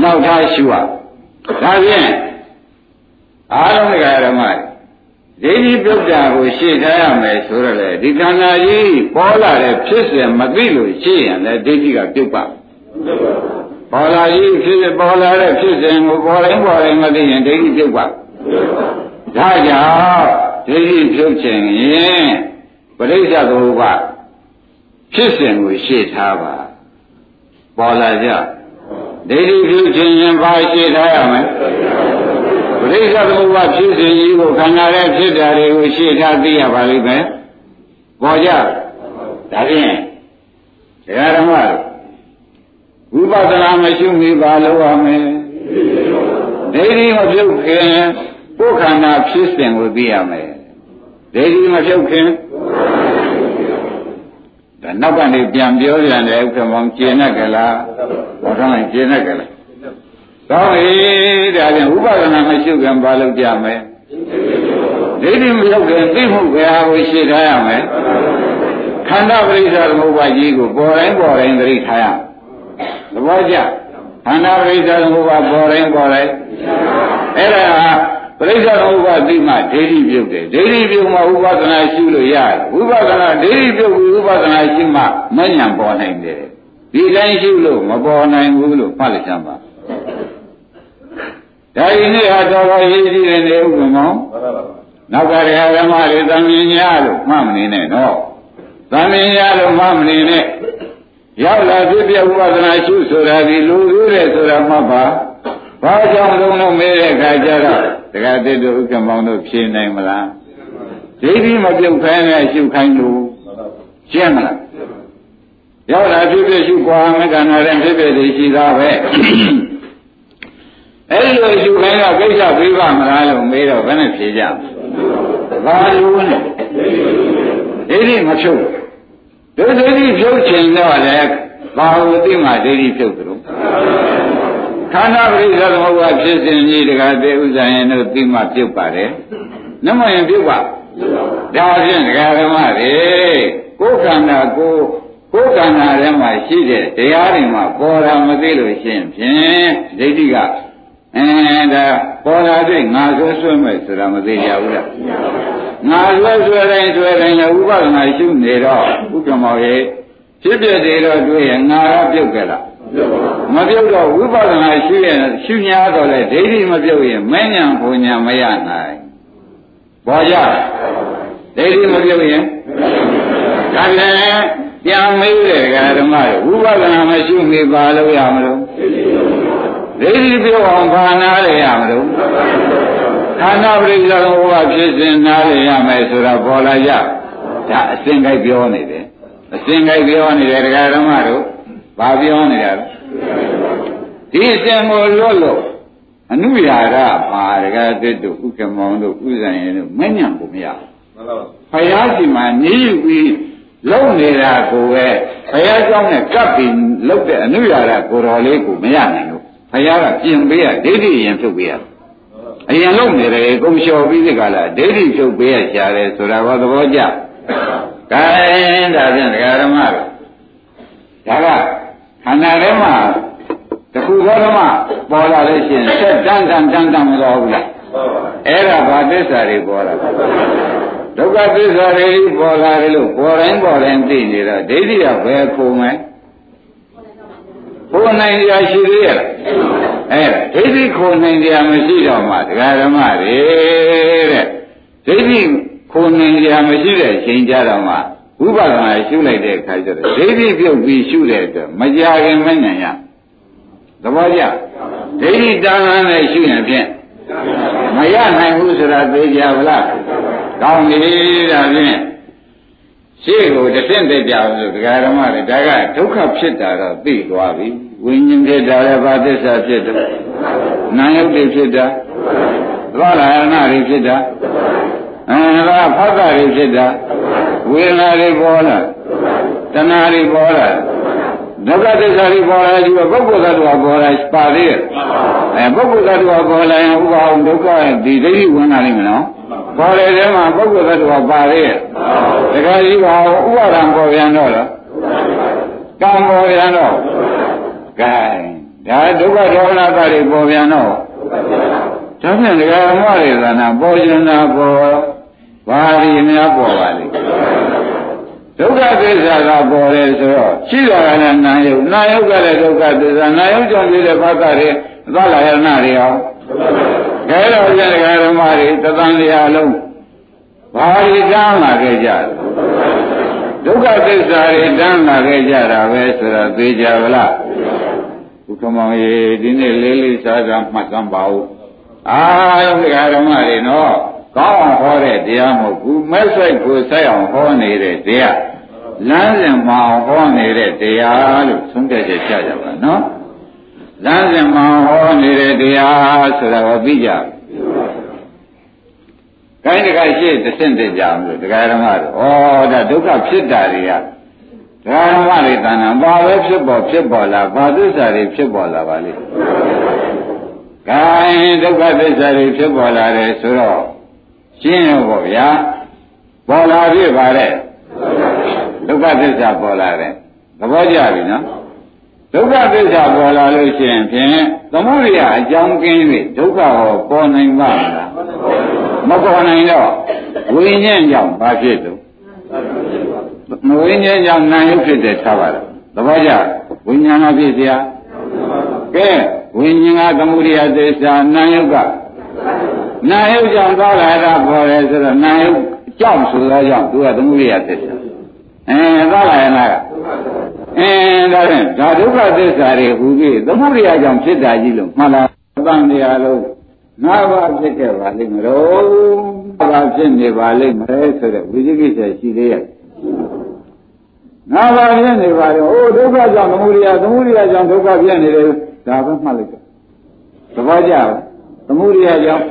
နောက်ထားရှုရဒါဖြင့်အားလုံးကဓမ္မ ဒိဋ္ဌိပြုတ်တာကိုရှေ့ထားရမယ်ဆိုတော့လေဒီခန္ဓာကြီးပေါ်လာတဲ့ဖြစ်စဉ်မသိလို့ရှေ့ရင်လည်းဒိဋ္ဌိကပြုတ်ပါပေါ်လာကြီးဖြစ်ပေါ်လာတဲ့ဖြစ်စဉ်ကိုပေါ်တိုင်းပေါ်တိုင်းမသိရင်ဒိဋ္ဌိပြုတ်ပါဒါကြောင့်ဒိဋ္ဌိပြုတ်ခြင်းရင်ပရိစ္ဆေသမုပ္ပါဖြစ်စဉ်ကိုရှေ့ထားပါပေါ်လာကြဒိဋ္ဌိပြုခြင်းရင်ဘာရှေ့ထားရမလဲ ပရိစ္ဆေသမုပ္ပါဖြစ်စဉ်ကြီးကိုခန္ဓာရဲ့ဖြစ်တာတွေကိုရှေ့ထားသိရပါလိမ့်မယ်ပေါ်ကြဒါဖြင့်ဒကာဓမ္မဝိပဿနာမရှိမိပါလို့ရမယ်ဒိဋ္ဌိမပြုတ်ခင်ကိုယ်ခန္ဓာဖြစ်စဉ်ကိုသိရမယ်ဒိဋ္ဌိမပြုတ်ခင်ဒါနောက်ကနေပြန်ပြောပြန်တယ်ဥက္ကမောင်ကျင်နဲ့ကလားဘောထောင်းကျင်နဲ့ကလား ကောင်းပြီဒါပြန်ဥပဒနာမရှိခင်ဘာလုပ်ကြမလဲဒိဋ္ဌိမပြုတ်ခင်သိမှုဘယ်ဟာကိုရှင်းထားရမလဲခန္ဓာပရိစ္ဆေသမုပ္ပါကြီးကိုပေါ်တိုင်းပေါ်တိုင်းသတိထားရသဘောကျခန္ဓာပရိစ္ဆေသမုပ္ပါပေါ်တိုင်းပေါ်တိုင်းအဲ့ဒါပရိစ္ဆေသမုပ္ပါသိမှဒိဋ္ဌိပြုတ်တယ်ဒိဋ္ဌိပြုတ်မှဥပဒနာရှုလို့ရတယ်ဥပဒနာဒိဋ္ဌိပြုတ်ပြီးဥပဒနာရှုမှမဉဏ်ပေါ်နိုင်တယ်ဒီတိုင်းရှုလို့မပေါ်နိုင်ဘူးလို့မှတ်လိုက်ချမ်းပါ ဒါဒီနေ့ဟာတော်တော်ရေးကြည့်တယ်နေဥပမောနောက်ကရဟဓမ္မတွေသံမြင်ညာလို့မှတ်မနေနဲ့နော်သံမြင်ညာလို့မှတ်မနေနဲ့ရောက်လာဖြစ်ပြဥပဒနာရှုဆိုတာဒီလူသေးတယ်ဆိုတာမှတ်ပါဘာကြောင့်လုံးလုံးမေးတဲ့အခါကျတော့တက္ကသစ်တို့ဥက္ကမောင်တို့ဖြေနိုင်မလားဒိဋ္ဌိမပြုတ်ခိုင်းနဲ့ရှုခိုင်းလို့ရှင်းမလားရောက်လာဖြစ်ဖြစ်ရှုကွာမကနာတဲ့ဖြစ်ဖြစ်တွေရှိသားပဲ အဲ့ဒီလိုရှုခိုင်းတော့ကိစ္စပြီးပါမလားလို့မေးတော့ဘယ်နဲ့ဖြေကြဘာလို့လဲဒိဋ္ဌိမဖြုတ်ဒိဋ္ဌိဖြုတ်ခြင်းတော့လည်းဘာလို့သိမှဒိဋ္ဌိဖြုတ်တယ်လို့ခန္ဓာပရိစ္ဆေသမုပ္ပါဖြစ်စဉ်ကြီးတကားသေးဥစ္စာရင်တို့သိမှပြုတ်ပါတယ်နမရင်ပြုတ်ပါဒါဖြင့်ဒကာဓမ္မတွေကိုယ်ခန္ဓာကိုကိုယ်ခန္ဓာထဲမှာရှိတဲ့တရားတွေမှာပေါ်တာမသိလို့ရှိရင်ဖြင့်ဒိဋ္ဌိက အဲဒါပေါ်လာတဲ့ငါဆွဲဆွဲမဲ့ဆိုတာမသိကြဘူးလားငါဆွဲဆွဲတိုင်းဆွဲတိုင်းလည်းဥပဒနာရှုနေတော့ဥက္ကမောရဲ့ဖြစ်ဖြစ်တွေတော့တွေ့ရင်ငါကပြုတ်ကြလားမပြုတ်တော့ဝိပဿနာရှုရင်ရှုညာတော့လေဒိဋ္ဌိမပြုတ်ရင်မဉ္ဇဉ်ဘုံညာမရနိုင်ဘောကြဒိဋ္ဌိမပြုတ်ရင်ဒါလည်းပြန်မေးတဲ့ဓမ္မတွေဝိပဿနာမရှုမိပါလို့ရမလို့ ဒိဋ္ဌိပြုတ်အောင်ဘာနာရရမလို့ခန္ဓာပရိစ္ဆေသမုပ္ပါဖြစ်စဉ်နားရရမယ်ဆိုတာပေါ်လာကြဒါအစဉ်ကြိုက်ပြောနေတယ်အစဉ်ကြိုက်ပြောနေတယ်ဒကာဓမ္မတို့ဘာပြောနေတာလဲဒီအစဉ်ကိုလွတ်လို့အနုရာရပါဒကာသစ်တို့ဥက္ကမောင်တို့ဥဇံရင်တို့မညံကိုမရဘူးမှန်ပါပါဘုရားရှိမှနေယူပြီးလုံနေတာကိုပဲဘုရားကြောင့်နဲ့ကပ်ပြီးလုံတဲ့အနုရာရကိုတော်လေးကိုမရနိုင်ဘူး ဘုရားကပြင်ပေးရဒိဋ္ဌိရင်ဖြုတ်ပေးရအရင်လုံနေတယ်ကုံလျှော်ပြီးဒီကလာဒိဋ္ဌိဖြုတ်ပေးရရှာတယ်ဆိုတာဘာသဘောကျကဲဒါဖြင့်ဒကာဓမ္မတို့ဒါကခန္ဓာထဲမှာတခုသောဓမ္မပေါ်လာလို့ရှိရင်ဆက်တန်းတန်းတန်းတန်းမတော်ဘူးလားအဲ့ဒါဘာသစ္စာတွေပေါ်လာဒုက္ခသစ္စာတွေပေါ်လာတယ်လို့ပေါ်တိုင်းပေါ်တိုင်းသိနေတော့ဒိဋ္ဌိကဘယ်ခုံမဲ ခုံနိုင်ကြရှိသေးရဲ့အဲ့ဒါဒိဋ္ဌိခုံနိုင်ကြမရှိတော့မှဒကာဓမ္မတွေတဲ့ဒိဋ္ဌိခုံနိုင်ကြမရှိတဲ့ချိန်ကြတော့မှဝိပဿနာရှုလိုက်တဲ့အခါကျတော့ဒိဋ္ဌိပြုတ်ပြီးရှုတဲ့အတွက်မကြခင်မဉဏ်ရသဘောကျဒိဋ္ဌိတာဟန်နဲ့ရှုရင်ဖြင့်မရနိုင်ဘူးဆိုတာသိကြဗလားကောင်းပြီဒါဖြင့်ရှေ့ကိုတစ်ဆင့်သိကြအောင်လို့ဒကာဓမ္မတွေဒါကဒုက္ခဖြစ်တာတော့သိသွားပြီ ဝိညာဉ်ဖြစ်တာလည်းဘာသစ္စာဖြစ်တယ်နာယုတ်တွေဖြစ်တာသွားလာရဏတွေဖြစ်တာအဲဒါဖတ်တာတွေဖြစ်တာဝေဒနာတွေပေါ်လာတဏှာတွေပေါ်လာဒုက္ခသစ္စာတွေပေါ်လာဒီပုဂ္ဂိုလ်သတ္တဝါပေါ်လာပါသေးရဲ့အဲပုဂ္ဂိုလ်သတ္တဝါပေါ်လာရင်ဥပအောင်ဒုက္ခဒီဒိဋ္ဌိဝင်လာလိမ့်မယ်နော်ပေါ်တဲ့ထဲမှာပုဂ္ဂိုလ်သတ္တဝါပါသေးရဲ့တခါကြီးပါဥပါဒံပေါ်ပြန်တော့လားကံပေါ်ပြန်တော့ ကဲဒါဒုက္ခဒေါမနတာတွေပေါ်ပြန်တော့ဒါဖြင့်ဒကာဓမ္မတွေသာနာပေါ်ကျင်တာပေါ်ဘာတွေများပေါ်ပါလိမ့်ဒုက္ခသစ္စာကပေါ်တယ်ဆိုတော့ရှိတာကလည်းနာယုနာယုကလည်းဒုက္ခသစ္စာနာယုကြောင့်ဖြစ်တဲ့ဘာသာတွေသလယနာတွေအောင်ခဲတော်ကျဒကာဓမ္မတွေတသံတရားလုံးဘာတွေတန်းလာခဲ့ကြလဲ ဒုက္ခသစ္စာတွေတန်းလာခဲ့ကြတာပဲဆိုတော့သိကြဗလားဘုခမောင်ရေဒီနေ့လေးလေးစားစားမှတ်သမ်းပါဦးအာယုဒကာဓမ္မတွေနော်ကောင်းအောင်ဟောတဲ့တရားမဟုတ်ဘူးမဲ့ဆိုင်ကိုဆိုင်အောင်ဟောနေတဲ့တရားလမ်းစဉ်မအောင်ဟောနေတဲ့တရားလို့သုံးပြချက်ချကြပါနော်လမ်းစဉ်မအောင်ဟောနေတဲ့တရားဆိုတာကိုသိကြ ကိုင်းတခါရှိတစ်ဆင့်တည်းကြအောင်လို့တရားဓမ္မတို့ဩဒါဒုက္ခဖြစ်တာတွေကတရားဓမ္မတွေတဏ္ဍာဘာပဲဖြစ်ပေါ်ဖြစ်ပေါ်လာဘာသစ္စာတွေဖြစ်ပေါ်လာပါလိမ့်ကိုင်းဒုက္ခသစ္စာတွေဖြစ်ပေါ်လာတယ်ဆိုတော့ရှင်းရောပေါ့ဗျာပေါ်လာပြီပါတဲ့ဒုက္ခသစ္စာပေါ်လာတယ်သဘောကျပြီနော်ဒုက္ခသစ္စာပေါ်လာလို့ရှိရင်ဖြင့်သမုဒိယအကြောင်းကင်း၍ဒုက္ခဟောပေါ်နိုင်ပါမလား မပေါ်နိုင်တော့ဝိညာဉ်ကြောင့်ဘာဖြစ်လို့မဝိညာဉ်ကြောင့်နာယုဖြစ်တယ်ထားပါတော့သဘောကျဝိညာဏဖြစ်เสียကဲဝိညာဉ်ကသမုဒိယသစ္စာနာယုကနာယုကြောင့်သွားလာတာပေါ်တယ်ဆိုတော့နာယုကြောင့်ဆိုတော့ကြောင့်သူကသမုဒိယသစ္စာအဲသွားလာရနာကအဲဒါဖြင့်ဒါဒုက္ခသစ္စာတွေဟူပြီးသမုဒိယကြောင့်ဖြစ်တာကြီးလို့မှန်လားတန်တရားလုံး ငါးပါးဖြစ်ခဲ့ပါလိမ့်မလို့ဘာဖြစ်နေပါလိမ့်မယ်ဆိုတဲ့ဝိသိကိစ္စရှိသေးရဲ့ငါးပါးဖြစ်နေပါတော့အိုးဒုက္ခကြောင့်သမုဒိယသမုဒိယကြောင့်ဒုက္ခဖြစ်နေတယ်ဒါပဲမှတ်လိုက်တယ်သဘောကျလားသမုဒိယကြောင့်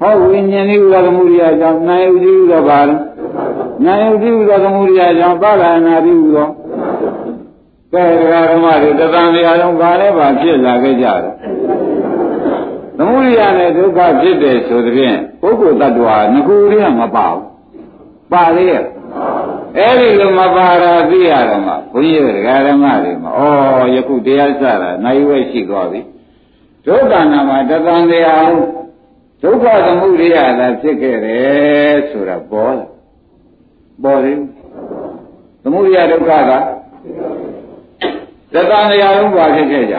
ဟောဝိညာဉ်ဤဥဒသမုဒိယကြောင့်နာယုတိဥဒဘာလဲနာယုတိဥဒသမုဒိယကြောင့်ပါဠာနာတိဥဒကဲဒကာဓမ္မတွေတသံတရားလုံးဘာလဲဘာဖြစ်လာခဲ့ကြတယ် သမုဒိယနဲ့ဒုက္ခဖြစ်တယ်ဆိုတဲ့ဖြင့်ပုဂ္ဂိုလ်တ attva ငကူတွေကမပါဘူးပါသေးရဲ့အဲ့ဒီလိုမပါတာသိရတော့မှဘုန်းကြီးဒကာဓမ္မတွေမှာဩယခုတရားစတာနိုင်ဝဲရှိသွားပြီဒုက္ခနာမှာတသံတရားလုံးဒုက္ခသမုဒိယသာဖြစ်ခဲ့တယ်ဆိုတာပေါ်လာပေါ်တယ်သမုဒိယဒုက္ခကတသံတရားလုံးပါဖြစ်ခဲ့ကြ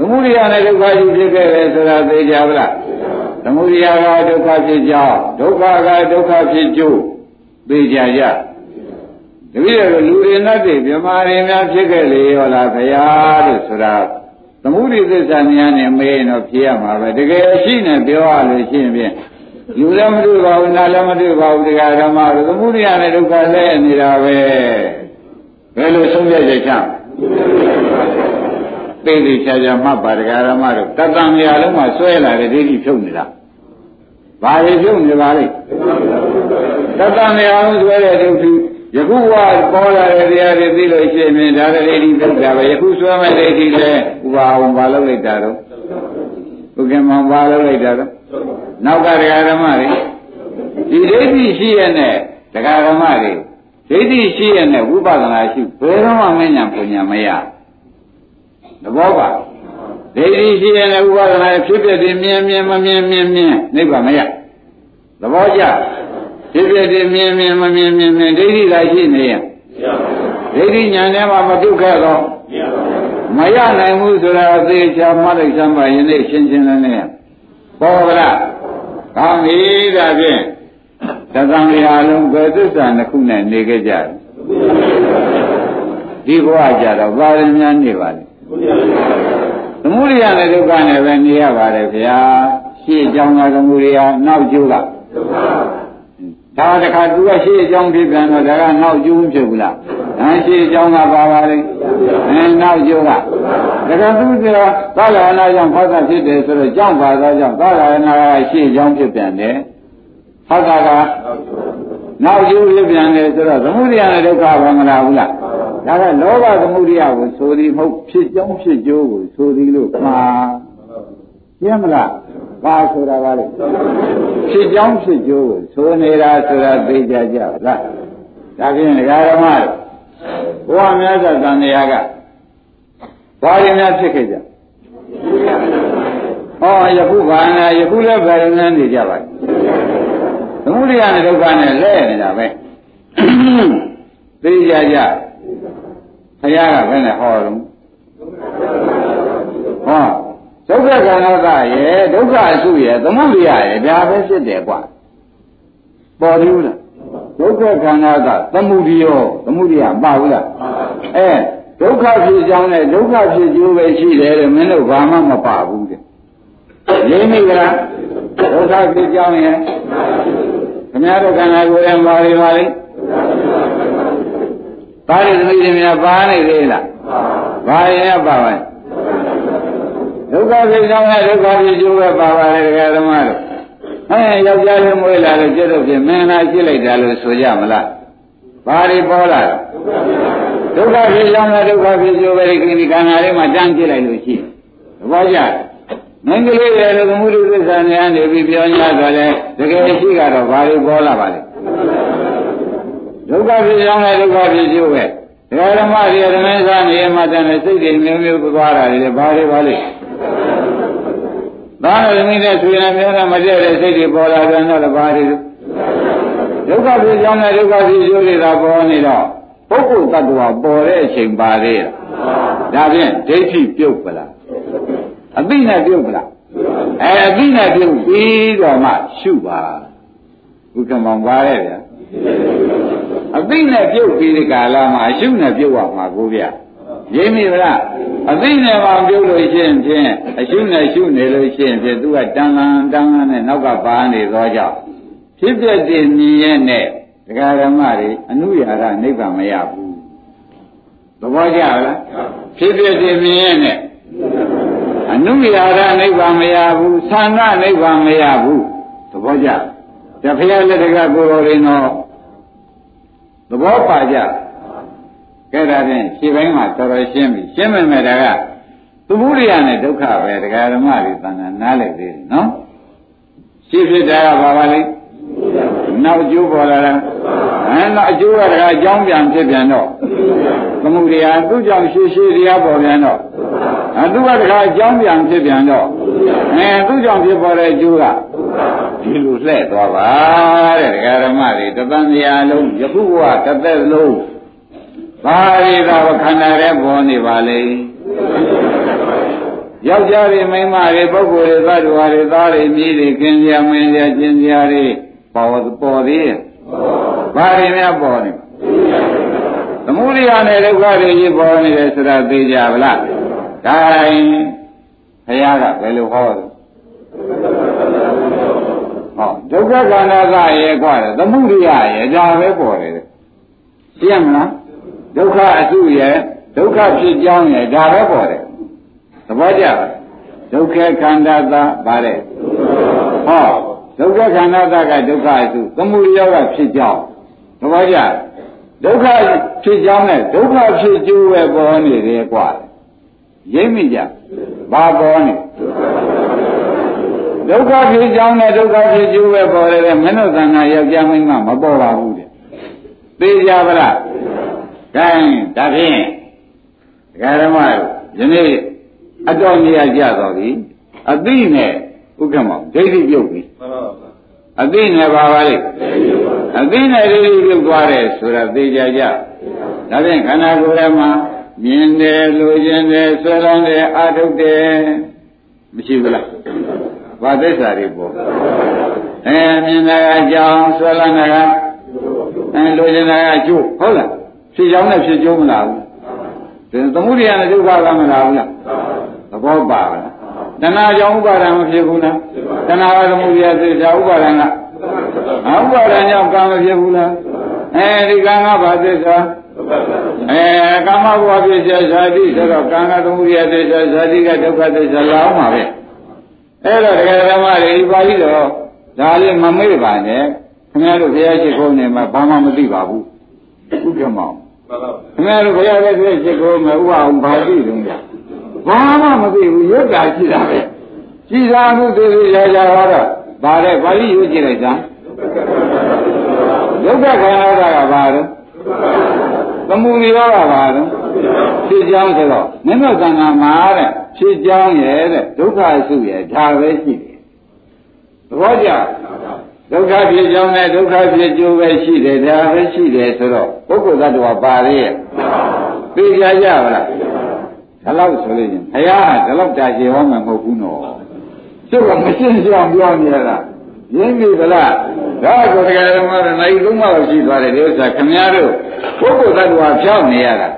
သမုဒိယနဲ့ဒုက္ခကြီးဖြစ်ခဲ့တယ်ဆိုတာသိကြပါလားသမုဒိယကဒုက္ခဖြစ်ကြောင်းဒုက္ခကဒုက္ခဖြစ်ကျိုးသိကြကြတပည့်တော်လူတွေနဲ့တည်းမြမာတွေများဖြစ်ခဲ့လေရောလားခရားလို့ဆိုတာသမုဒိသစ္စာများနဲ့မေးရင်တော့ဖြေရမှာပဲတကယ်ရှိနေပြောရလို့ရှိရင်ဖြင့်လူလည်းမတွေ့ပါဘူးနားလည်းမတွေ့ပါဘူးတရားဓမ္မတို့သမုဒိယနဲ့ဒုက္ခလဲနေတာပဲဘယ်လိုဆုံးဖြတ်ချက်ချ သိသိချာချာမှတ်ပါတရားဓမ္မတို့တတံမြာလုံးမှာဆွဲလာတဲ့ဒိဋ္ဌိဖြုတ်နေတာဘာတွေဖြုတ်နေပါလိမ့်တတံမြာလုံးဆွဲတဲ့ဒိဋ္ဌိယခုဝပေါ်လာတဲ့တရားတွေသိလို့ရှိရင်ဒါလည်းဒိဋ္ဌိဖြုတ်တာပဲယခုဆွဲမဲ့ဒိဋ္ဌိလည်းဥပါအောင်ဘာလုပ်လိုက်တာတော့ဘုခင်မောင်ဘာလုပ်လိုက်တာတော့နောက်ကတရားဓမ္မတွေဒီဒိဋ္ဌိရှိရတဲ့တရားဓမ္မတွေဒိဋ္ဌိရှိရတဲ့ဝိပဿနာရှိဘယ်တော့မှမဉဏ်ပညာမရ သဘောပါဒိဋ္ဌိရှိရတဲ့ဝိပဿနာဖြစ်ဖြစ်ဒီမြင်မြင်မမြင်မြင်မြင်နိဗ္ဗာန်မရသဘောကျဖြစ်ဖြစ်ဒီမြင်မြင်မမြင်မြင်မြင်ဒိဋ္ဌိသာရှိနေရင်ဒိဋ္ဌိညာနဲ့မှမပြုတ်ခဲ့တော့မရနိုင်ဘူးဆိုတာအသေးချာမှတ်လိုက်စမ်းပါယနေ့ရှင်းရှင်းလင်းလင်းပေါ်ကြလားကောင်းပြီဒါဖြင့်သံဃာရာလုံးဘယ်သစ္စာနှစ်ခုနဲ့နေခဲ့ကြတယ်ဒီဘဝကြတော့ဘာရင်များနေပါလဲ သမုဒိယနဲ့ဒုက္ခနဲ့ပဲနေရပါတယ်ဗျာရှေ့အကြောင်းကသမုဒိယနောက်ကျိုးကဒါတခါသူကရှေ့အကြောင်းဖြစ်ပြန်တော့ဒါကနောက်ကျိုးဖြစ်ဘူးလားအဲရှေ့အကြောင်းကပါပါလိမ့်အဲနောက်ကျိုးကဒါကသူကသာလနာကြောင့်ဖောက်တာဖြစ်တယ်ဆိုတော့ကြောင့်ပါသောကြောင့်သာလနာကရှေ့အကြောင်းဖြစ်ပြန်တယ်ဖောက်တာကနောက်ကျိုးဖြစ်ပြန်တယ်ဆိုတော့သမုဒိယနဲ့ဒုက္ခဘာမလားဘူးလား ဒါကလောဘသမုဒိယကိုဆိုသည်မဟုတ်ဖြစ်ကြောင်းဖြစ်ကျိုးကိုဆိုသည်လို့မှာရှင်းမလားဘာဆိုတာကလေဖြစ်ကြောင်းဖြစ်ကျိုးကိုဆိုနေတာဆိုတာသိကြကြလားဒါဖြင့်ဒကာဓမ္မဘုရားမြတ်စွာဘုရားကဘာရင်းများဖြစ်ခဲ့ကြဟောယခုဘာနာယခုလည်းဗာရဏနေကြပါသမုဒိယနဲ့ဒုက္ခနဲ့လဲနေတာပဲသိကြကြ ဘုရားကဘယ်နဲ့ဟောတော့ဟောဒုက္ခခန္ဓာကရဲ့ဒုက္ခအစုရဲ့သမုဒိယရဲ့ဒါပဲဖြစ်တယ်ကွာပေါ်ဘူးလားဒုက္ခခန္ဓာကသမုဒိယောသမုဒိယပါဘူးလားအဲဒုက္ခဖြစ်ကြောင်းနဲ့ဒုက္ခဖြစ်ကျိုးပဲရှိတယ်တဲ့မင်းတို့ဘာမှမပါဘူးတဲ့ရင်းမိကြလားဒုက္ခဖြစ်ကြောင်းရဲ့ခင်ဗျားတို့ခန္ဓာကိုယ်ရဲ့ပါရီပါလိ ပါရီသမီးတွေများပါနေသေးလားပါရင်ပါပါဒုက္ခဖြစ်ကြောင်းနဲ့ဒုက္ခဖြစ်ကျိုးပဲပါပါလေဒကာဓမ္မတို့ဟဲ့ယောက်ျားလေးမွေးလာလို့ကျတော့ပြင်မင်းသားရှိလိုက်တာလို့ဆိုကြမလားဘာတွေပေါ်လာဒုက္ခဖြစ်ကြောင်းနဲ့ဒုက္ခဖြစ်ကျိုးပဲဒီကိခန္ဓာလေးမှာတန်းကြည့်လိုက်လို့ရှိသဘောကျမင်းကလေးရဲ့လူမှုလူသစ္စာနဲ့အနေပြီးပြော냐တော့လေတကယ်ရှိကတော့ဘာတွေပေါ်လာပါလဲ ဒုက္ခဖြစ်ကြောင်းနဲ့ဒုက္ခဖြစ်ကျိုးပဲဒကာဓမ္မတွေဓမ္မစားနေမှတန်တဲ့စိတ်တွေမျိုးမျိုးသွားတာတွေဘာတွေပါလဲသာရသမီးနဲ့ဆွေရမျိုးနဲ့မတည့်တဲ့စိတ်တွေပေါ်လာတယ်တော့ဘာတွေဒုက္ခဖြစ်ကြောင်းနဲ့ဒုက္ခဖြစ်ကျိုးတွေသာပေါ်နေတော့ပုဂ္ဂိုလ်တ attva ပေါ်တဲ့အချိန်ပါသေးတယ်ဒါဖြင့်ဒိဋ္ဌိပြုတ်ပလားအသိနဲ့ပြုတ်ပလားအဲအသိနဲ့ပြုတ်ပြီးတော့မှရှုပါဘုကမောင်ပါရဲ့ဗျာ အသိနဲ့ပြုတ်ပြီးဒီကာလမှာအရှုနဲ့ပြုတ်ရမှာကိုဗျာရင်းမိဗလားအသိနဲ့မှပြုတ်လို့ရှိရင်ဖြင့်အရှုနဲ့ရှုနေလို့ရှိရင်ဖြင့်သူကတန်လန်တန်လန်နဲ့နောက်ကပါနေသောကြောင့်ဖြစ်ပြတဲ့မြင်ရဲ့နဲ့ဒကာဓမ္မတွေအနုရာရနိဗ္ဗာန်မရဘူးသဘောကျလားဖြစ်ပြတဲ့မြင်ရဲ့နဲ့အနုရာရနိဗ္ဗာန်မရဘူးသံဃနိဗ္ဗာန်မရဘူးသဘောကျ တဖျားလက်တကကိုယ်တော်ရင်တော့သဘောပါကြကဲဒါဖြင့်ခြေပိုင်းမှာတော်တော်ရှင်းပြီရှင်းမယ်မဲ့ဒါကသမုဒိယနဲ့ဒုက္ခပဲဒကာဓမ္မတွေသံဃာနားလည်သေးတယ်နော်ရှင်းဖြစ်တာကဘာပါလဲနောက်ကျိုးပေါ်လာတာအဲနောက်အကျိုးကတကအကြောင်းပြန်ဖြစ်ပြန်တော့ သမုဒိယသူ့ကြောင့်ရှေးရှေးတရားပေါ်ပြန်တော့အဲသူကတကအကြောင်းပြန်ဖြစ်ပြန်တော့အဲသူ့ကြောင့်ဖြစ်ပေါ်တဲ့အကျိုးကဒီလိုလှည့်သွားပါတဲ့ဒကာဓမ္မတွေတပန်းတရားလုံးယခုကတစ်သက်လုံးဘာရီသာခန္ဓာရဲ့ပေါ်နေပါလေယောက်ျားတွေမိန်းမတွေပုဂ္ဂိုလ်တွေသတ္တဝါတွေသားတွေမြည်တွေခင်ဗျာမင်းဗျာကျင်ဗျာတွေပေါ်ပေါ်သေးရဲ့ဘာတွေများပေါ်နေ သမုဒိယနဲ့ဒုက္ခတွေကြီးပေါ်နေတယ်ဆိုတာသိကြဗလားဒါရင်ဘုရားကဘယ်လိုဟောလဲဟောဒုက္ခခန္ဓာကရဲ့ကွာသမုဒိယရဲ့ဒါပဲပေါ်တယ်သိရမလားဒုက္ခအစုရဲ့ဒုက္ခဖြစ်ကြောင်းရဲ့ဒါပဲပေါ်တယ်သဘောကျလားဒုက္ခခန္ဓာသာဗါတဲ့ဟောဒုက္ခခန္ဓာသာကဒုက္ခအစုသမုဒိယကဖြစ်ကြောင်းသဘောကျ ဒုက္ခဖြစ်ကြောင်းနဲ့ဒုက္ခဖြစ်ကျိုးပဲပေါ်နေတယ်ကွာရိပ်မိကြဘာပေါ်နေဒုက္ခဖြစ်ကြောင်းနဲ့ဒုက္ခဖြစ်ကျိုးပဲပေါ်တယ်မင်းတို့သံဃာယောက်ျားမိန်းမမပေါ်ပါဘူးတဲ့သိကြပါလားကဲဒါဖြင့်ဒကာဓမ္မယနေ့အတော်ကြီးရကြတော်ပြီအသိနဲ့ဥက္ကမောဒိဋ္ဌိပြုတ်ပြီအသိနဲ့ပါပါလေ အသိနဲ့ဒိဋ္ဌိပြုတ်သွားတယ်ဆိုတာသိကြကြဒါဖြင့်ခန္ဓာကိုယ်ထဲမှာမြင်တယ်လိုချင်တယ်ဆွဲလန်းတယ်အာထုတ်တယ်မရှိဘူးလားဘာသစ္စာတွေပေါ့အဲမြင်တာကအကြောင်းဆွဲလန်းတာကအဲလိုချင်တာကကျိုးဟုတ်လားဖြစ်ကြောင်းနဲ့ဖြစ်ကျိုးမလားဘူးသမုဒိယနဲ့ဒုက္ခကမလားဘူးလားသဘောပါလားတဏှာကြောင့်ဥပါဒံမဖြစ်ဘူးလားတဏှာကသမုဒိယသစ္စာဥပါဒံက ဟာဥပါဒံကြောင့်ကာမဖြစ်ဘူးလားအဲဒီကံကဘာသစ္စာအဲကာမဘဝဖြစ်စေဇာတိဆိုတော့ကံကသမုဒယသစ္စာဇာတိကဒုက္ခသစ္စာလာအောင်ပါပဲအဲ့တော့တရားဓမ္မတွေဒီပါဠိတော်ဒါလေးမမေ့ပါနဲ့ခင်ဗျားတို့ဘုရားရှိခိုးနေမှာဘာမှမသိပါဘူးဥက္ကမောင်ခင်ဗျားတို့ဘုရားရဲ့ရှိခိုးမှာဥပအောင်ဘာသိတုံးလဲဘာမှမသိဘူးရွတ်တာရှိတာပဲရှိတာမှုသိသိရကြတော့ ဗါတဲ့ပါဠိရွတ်ကြည့်လိုက်စမ်းဒုက္ခခန္ဓာကဘာလဲသမုဒိယောကဘာလဲဖြစ်ကြောင်းဆိုတော့မင်းတို့သံဃာမှာတဲ့ဖြစ်ကြောင်းရဲ့တဲ့ဒုက္ခစုရဲ့ဒါပဲရှိတယ်သဘောကျဒုက္ခဖြစ်ကြောင်းနဲ့ဒုက္ခဖြစ်ကျိုးပဲရှိတယ်ဒါပဲရှိတယ်ဆိုတော့ပုဂ္ဂိုလ်သတ္တဝါပါလေရဲ့သိကြကြပါလားဒါလောက်ဆိုလို့ရင်ဘုရားကဒါလောက်တာကျေဟောမှာမဟုတ်ဘူးနော် ကျုပ်ကမရှင်းရှင်းပြောနေရတာရင်းပြီဗလားဒါကိုတရားဓမ္မတော့နိုင်သုံးပါးရှိသွားတယ်ဒီဥစ္စာခမည်းတော်ပုဂ္ဂိုလ်သတ္တဝါဖြောင်းနေရတာ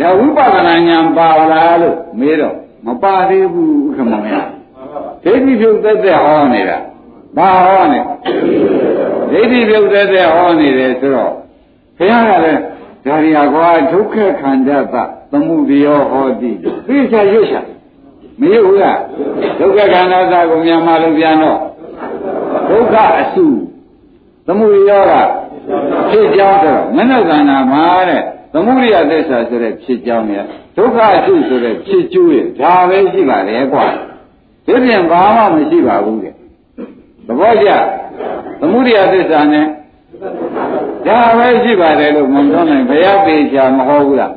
ဒါဝိပဿနာဉာဏ်ပါလားလို့မေးတော့မပါသေးဘူးခမောင်ရဒိဋ္ဌိပြုတ်သက်သက်ဟောနေတာဘာဟောနေဒိဋ္ဌိပြုတ်သက်သက်ဟောနေတယ်ဆိုတော့ဘုရားကလည်းဒါရီယာကွာဒုက္ခခန္ဓာသသမှုတရားဟောတိသိချာရွတ်ချာ မရဘူးလားဒုက္ခခန္ဓာသကိုမြန်မာလိုပြန်တော့ဒုက္ခအစုသမှုရောကဖြစ်ကြောင်းဆိုတော့မနုဿန္နာမှာတဲ့သမုဒိယသစ္စာဆိုတဲ့ဖြစ်ကြောင်းရဒုက္ခအစုဆိုတဲ့ဖြစ်ကျိုးရဒါပဲရှိပါလေကွာဒီပြင်ဘာမှမရှိပါဘူးတဲ့သဘောကျသမုဒိယသစ္စာနဲ့ဒါပဲရှိပါတယ်လို့မပြောနိုင်ဘုရားပေချာမဟောဘူးလား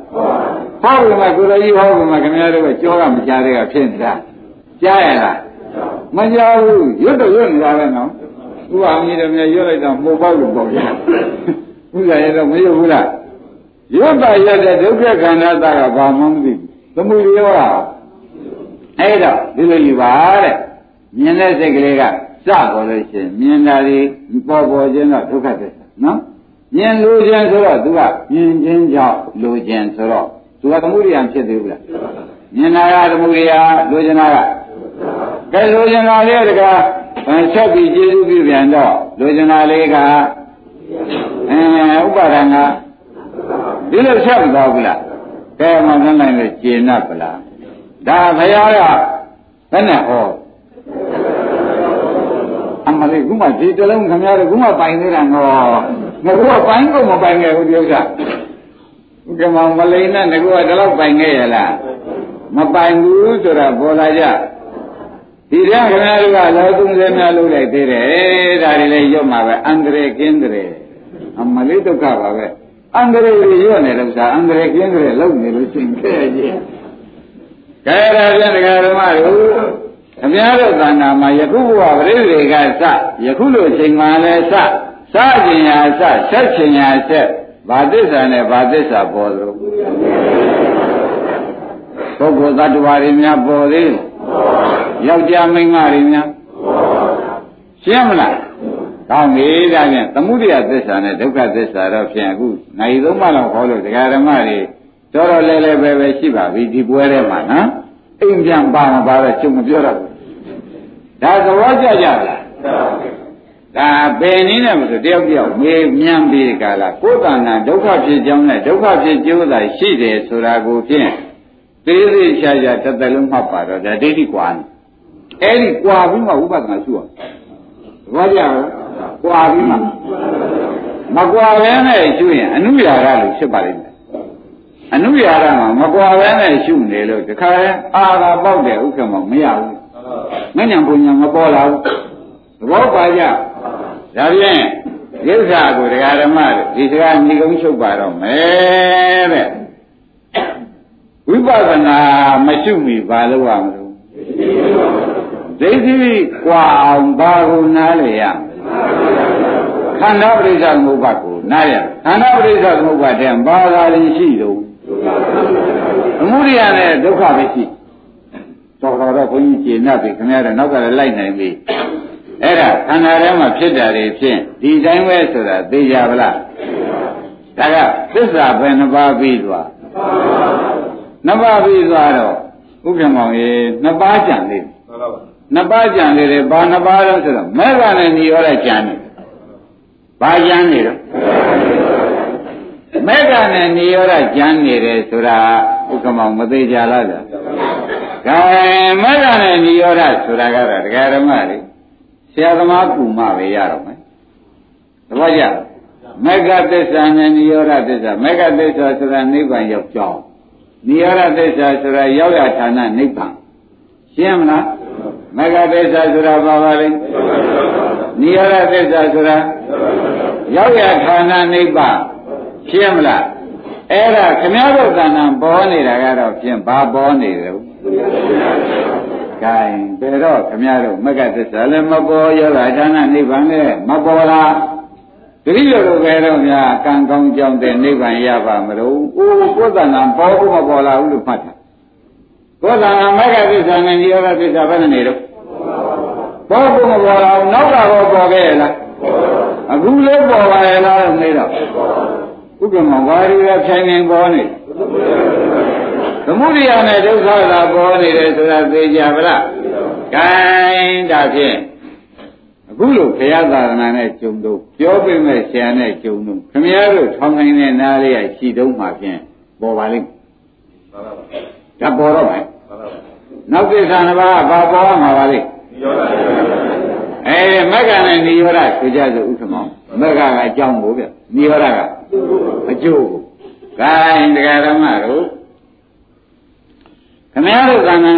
ဟောပြီမှာကိုယ်တော်ကြီးဟောပြီမှာခင်ဗျားတို့ကကြောကမကြားတဲ့ကဖြစ်နေတာကြားရလားမကြားဘူးရွတ်တော့ရွတ်နေတာပဲနော်ဥပ္ပါမီတော်များရွတ်လိုက်တော့မှုပေါက်လို့ပေါ့ဗျာဥစ္စာရတော့မရွတ်ဘူးလားရွတ်ပါရတဲ့ဒုက္ခခန္ဓာတာကဘာမှမသိဘူးသမုဒိယောကအဲ့တော့ဒီလိုယူပါတဲ့မြင်တဲ့စိတ်ကလေးကစပေါ်လို့ရှိရင်မြင်တာဒီပေါ်ပေါ်ချင်းတော့ဒုက္ခသစ္စာနော်မြင်လို့ခြင်းဆိုတော့သူကမြင်ခြင်းကြောင့်လိုခြင်းဆိုတော့ သူကသမုဒိယဖြစ်သေးဘူးလားမြင်တာကသမုဒိယလိုချင်တာကကဲလိုချင်တာလေးတကားဆက်ပြီးကျေစုပြုပြန်တော့လိုချင်တာလေးကအဲဥပါဒံကဒီလိုဆက်မသွားဘူးလားကဲမနှနိုင်လို့ကျေနပ်ပလားဒါဘုရားကဘယ်နဲ့ဟောအမလေးခုမှဒီတလုံးခင်ဗျားတို့ခုမှပိုင်နေတာငေါငါကပိုင်ကုန်မပိုင်ခဲ့ဘူးဒီဥစ္စာ ဥက္ကမမလိန်နဲ့ငါကဒီလောက်ပိုင်ခဲ့ရလားမပိုင်ဘူးဆိုတာပေါ်လာကြဒီတည်းခင်ဗျားတို့ကလောသုံးစဲများလုပ်လိုက်သေးတယ်ဒါတွေလည်းရွတ်မှာပဲအန္တရာယ်ကင်းတယ်အမလေးဒုက္ခပါပဲအန္တရာယ်တွေရွတ်နေလို့သာအန္တရာယ်ကင်းတယ်လုပ်နေလို့ရှိရင်ခဲကြီးကဲဒါပြန်တရားဓမ္မတို့အများတို့သဏ္ဍာန်မှာယခုဘဝပရိသေကစယခုလိုချိန်မှလည်းစစခြင်းရာစဆက်ခြင်းရာဆက် ဘာသစ္စာနဲ့ဘာသစ္စာပေါ်သလိုပုဂ္ဂိုလ်သတ္တဝါတွေများပေါ်သေးယောက်ျားမိန်းမတွေများရှင်းမလားကောင်းပြီဒါဖြင့်သမှုရိယသစ္စာနဲ့ဒုက္ခသစ္စာတော့ဖြင့်အခုနိုင်သုံးပါးလောက်ဟောလို့တရားဓမ္မတွေတော်တော်လဲလဲပဲပဲရှိပါပြီဒီပွဲထဲမှာနော်အိမ်ပြန်ပါမပါတော့ချုပ်မပြောတော့ဘူးဒါသဘောကျကြလား ဒါပယ်နည်းနဲ့မဆိုတယောက်တယောက်မေးမြန်းပြီးကြလားကိုယ်တဏ္ဍဒုက္ခဖြစ်ကြောင်းနဲ့ဒုက္ခဖြစ်ကျိုးသာရှိတယ်ဆိုတာကိုဖြင့်သေးသေးချာချာတစ်သက်လုံးမှတ်ပါတော့ဒါဒိဋ္ဌိကွာနေအဲ့ဒီကွာပြီးမှဥပဒနာရှိရဘာကြလဲကွာပြီးမှမကွာဘဲနဲ့ရှုရင်အနုရာဂလို့ဖြစ်ပါလိမ့်မယ်အနုရာဂမှာမကွာဘဲနဲ့ရှုနေလို့တခါအာသာပေါက်တယ်ဥက္ကမမရဘူးမဉ္ဇဉ်ပူညာမပေါ်လာဘူးသဘောပါကြ ဒါဖြင့်ကိစ္စကိုတရားဓမ္မဒီစကားညီကုန်းချုပ်ပါတော့မယ်တဲ့ဝိပဿနာမရှိမီဘာလို့ရမလို့ဒိဋ္ဌိကွာအောင်ဘာကိုနားလေရခန္ဓာပရိစ္ဆေသမုပ္ပါကိုနားရခန္ဓာပရိစ္ဆေသမုပ္ပါတဲ့ဘာသာရင်ရှိတော့အမှုရိယနဲ့ဒုက္ခပဲရှိတော်တော်တော့ဘုန်းကြီးကျေနပ်ပြီခင်ဗျားတို့နောက်ကလည်းလိုက်နိုင်ပြီ အဲ့ဒါခန္ဓာထဲမှာဖြစ်တာတွေဖြင့်ဒီတိုင်းပဲဆိုတာသိကြပါလားဒါကသစ္စာပဲနှစ်ပါးပြီးသွားနှစ်ပါးပြီးသွားတော့ဥက္ကမောင်ရေနှစ်ပါးကြံသေးနှစ်ပါးကြံသေးတယ်ဘာနှစ်ပါးတော့ဆိုတော့မဲကနဲ့ညီရောတဲ့ကြံနေဘာကျမ်းနေတော့မက္ကနဲ့နိရောဓကျမ်းနေတယ်ဆိုတာဥက္ကမောင်မသေးကြလားဗျာကဲမက္ကနဲ့နိရောဓဆိုတာကတော့တရားဓမ္မတွေ ဆရာသမားကူမှပဲရတော့မယ်သဘောကျမက္ကသစ္စာနဲ့နိရောဓသစ္စာမက္ကသစ္စာဆိုတာနိဗ္ဗာန်ရောက်ကြောင်းနိရောဓသစ္စာဆိုတာရောက်ရဌာနနိဗ္ဗာန်ရှင်းမလားမဂ္ဂသစ္စာဆိုတာဘာပါလဲနိရောဓသစ္စာဆိုတာရောက်ရဌာနနိဗ္ဗာန်ရှင်းမလားအဲ့ဒါခမည်းတော်တဏ္ဍပေါ်နေတာကတော့ဖြင့်ဘာပေါ်နေတယ် ကဲဘယ်တော့ခမည်းတော်မဂ္ဂသစ္စာလည်းမပေါ်ရောဂဌာနနိဗ္ဗာန်လည်းမပေါ်လားတတိယလိုပဲတော့များကံကောင်းကြောင်းတဲ့နိဗ္ဗာန်ရပါမလို့အိုးကိုယ်တဏ္ဍပေါ်ဖို့မပေါ်လာဘူးလို့မှတ်တာကိုယ်တဏ္ဍမဂ္ဂသစ္စာနဲ့နိရောဓသစ္စာဘယ်နဲ့နေတော့ပေါ်ဖို့မပေါ်လာဘူးနောက်ကတော့ပေါ်ခဲ့ရလားအခုလည်းပေါ်ပါရဲ့လားလို့နေတော့ဥပ္ပမဝါရီရဖြိုင်နေပေါ်နေ သမုဒိယနဲ့ဒုက္ခသာပေါ်နေတယ်ဆိုတာသိကြပါလားကဲဒါဖြင့်အခုလိုဘုရားသာသနာနဲ့ကြုံတော့ပြောပြမဲ့ဆရာနဲ့ကြုံတော့ခမည်းတော်ထောင်းနိုင်တဲ့နားလေးရရှိတုံးမှဖြင့်ပေါ်ပါလိမ့်ဒါပေါ်တော့မယ်နောက်သစ္စာနှစ်ပါးဘာပေါ်မှာပါလိမ့်အဲမက္ကနဲ့နိရောဓဆိုကြဆိုဥက္ကမောမက္ကကအကြောင်းကိုဗျနိရောဓကအကျိုးကိုဂိုင်းတရားဓမ္မတို့ ခမည်းတော်ကံကံ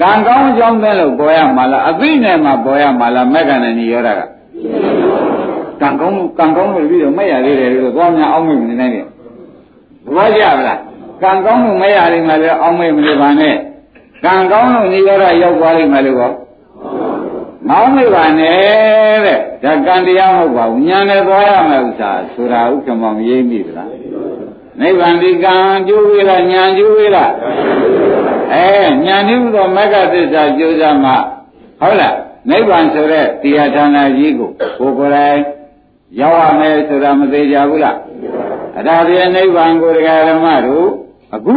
ကံကောင်းအကြောင်းပဲလို့ပေါ်ရမှာလားအသိနဲ့မှပေါ်ရမှာလားမက္ကနဲ့နိရောဓကကံကောင်းကံကောင်းလို့ပြီးတော့မရသေးတယ်လို့သွားများအောင်းမိမနေနိုင်နဲ့ဘောကြပါလားကံကောင်းလို့မရနိုင်မှလည်းအောင်းမိမနေပါနဲ့ကံကောင်းလို့နိရောဓရောက်သွားလိမ့်မယ်လို့မောင်းမိပါနဲ့တဲ့ဒါကံတရားမဟုတ်ပါဘူးညာနဲ့သွားရမယ်ဥစ္စာဆိုတာဥက္ကမောင်ရေးမိသလား နိဗ္ဗာန်ဒီကံကျိုးဝေးလားညာကျိုးဝေးလားအဲညာနိဟုသောမဂ္ဂသစ္စာကျိုးစားမှဟုတ်လားနိဗ္ဗာန်ဆိုတဲ့တရားဌာနကြီးကိုကိုယ်ကိုယ်တိုင်ရောက်ရမယ်ဆိုတာမသေးကြဘူးလားအဒါပြနိဗ္ဗာန်ကိုတရားဓမ္မတို့အခု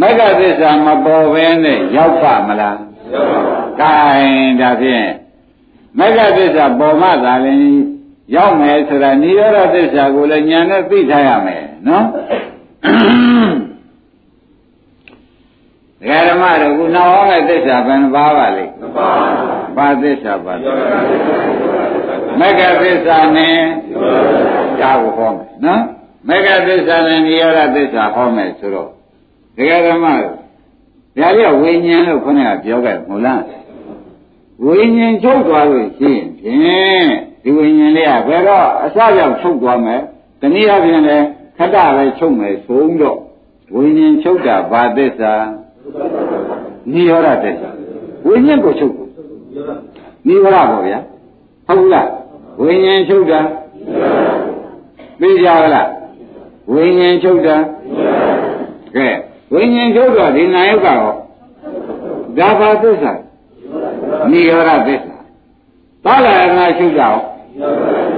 မဂ္ဂသစ္စာမပေါ်ဘဲနဲ့ရောက်ပါမလားရောက်ပါဘူး။ကဲဒါဖြင့်မဂ္ဂသစ္စာပေါ်မှသာလျှင်ရောက်မယ်ဆိုတာနိရောဓသစ္စာကိုလည်းညာနဲ့သိထားရမယ်နော် ဒကာဓမ္မတို့ခုနောက်ဟောတဲ့သစ္စာဘယ်နှပါးပါလိမ့်မပါဘူးဘာသစ္စာပါလဲမဂ္ဂသစ္စာနဲ့ဒါကိုဟောမယ်နော်မဂ္ဂသစ္စာနဲ့နိရောဓသစ္စာဟောမယ်ဆိုတော့ဒကာဓမ္မတို့ဒါပြဝိညာဉ်လို့ခေါင်းကပြောခဲ့မို့လားဝိညာဉ်ချုပ်သွားလို့ရှိရင်ဖြင့်ဒီဝိညာဉ်လေးကဘယ်တော့အစကြောင့်ချုပ်သွားမယ်တနည်းအားဖြင့်လည်း ခတ္တပဲချုပ်မယ်ဆိုတော့ဝိညာဉ်ချုပ်တာဘာသစ္စာနိရောဓသစ္စာဝိညာဉ်ကိုချုပ်နိရောဓပေါ့ဗျာဟုတ်လားဝိညာဉ်ချုပ်တာသိကြပါလားဝိညာဉ်ချုပ်တာကဲဝိညာဉ်ချုပ်တော့ဒီနာယုတ်ကတော့ဒါဘာသစ္စာနိရောဓသစ္စာသာလရဏချုပ်တာရော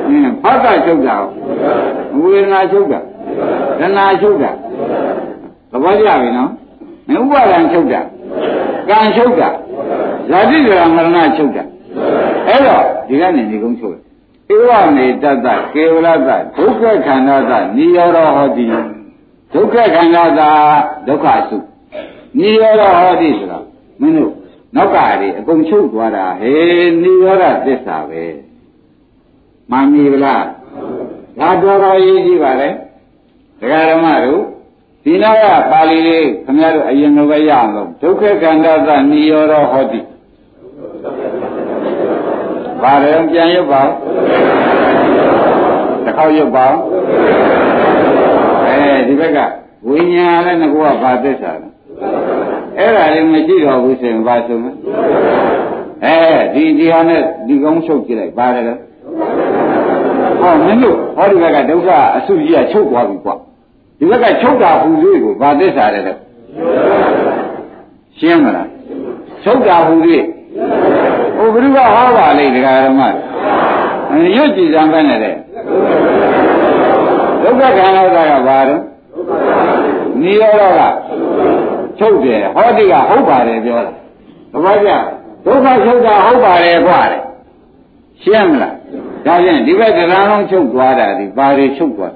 အင်းဖောက်ကချုပ်တာရောဝေဒနာချုပ်တာ ဒနာချုပ်တာသဘောကျပြီနော်ဥပါဒံချုပ်တာကံချုပ်တာဇာတိဇရာမရဏချုပ်တာအဲ့တော့ဒီကနေဒီကုန်းချုပ်ဧဝမေတ္တကေဝလတ္တဒုက္ခခန္ဓာသနိရောဓဟောတိဒုက္ခခန္ဓာသာဒုက္ခစုနိရောဓဟောတိဆိုတာမင်းတို့နောက်ကတွေအကုန်ချုပ်သွားတာဟေးနိရောဓသစ္စာပဲမှန်ပြီလားဒါတော်တော်ရေးကြည့်ပါလေ ဒကာဓမ္မတို့ဒီနောက်ကပါဠိလေးခင်ဗျားတို့အရင်ကပဲရအောင်လို့ဒုက္ခခန္ဓာသနိရောဓဟောတိပါတယ်ပြန်ရုပ်ပါတစ်ခေါက်ရုပ်ပါအဲဒီဘက်ကဝိညာဉ်လည်းငကောကဘာသစ္စာလဲအဲ့ဒါလည်းမရှိတော့ဘူးဆိုရင်ဘာဆိုမလဲအဲဒီဒီဟာနဲ့ဒီကောင်းချုပ်ကြည့်လိုက်ပါတယ်လေ ဟောမင်းတို့ဟောဒီဘက်ကဒုက္ခအဆုကြီးကချုပ်သွားပြီကွာဒီဘက်ကချုပ်တာဟူလေးကိုဘာသစ္စာလဲလဲရှင်းမလားချုပ်တာဟူလေးဟိုဘုရားဟောပါလေဒကာရမရွတ်ကြည်စမ်းပဲနဲ့တဲ့ဒုက္ခခန္ဓာကဘာတော့နိရောဓကချုပ်တယ်ဟောတိကဟုတ်ပါတယ်ပြောတာဘာမှကြဒုက္ခချုပ်တာဟုတ်ပါတယ်ကွာတဲ့ရှင်းမလား ဒါဖြင့်ဒီဘက်တရားလုံးချုပ်သွားတာဒီဘာတွေချုပ်သွား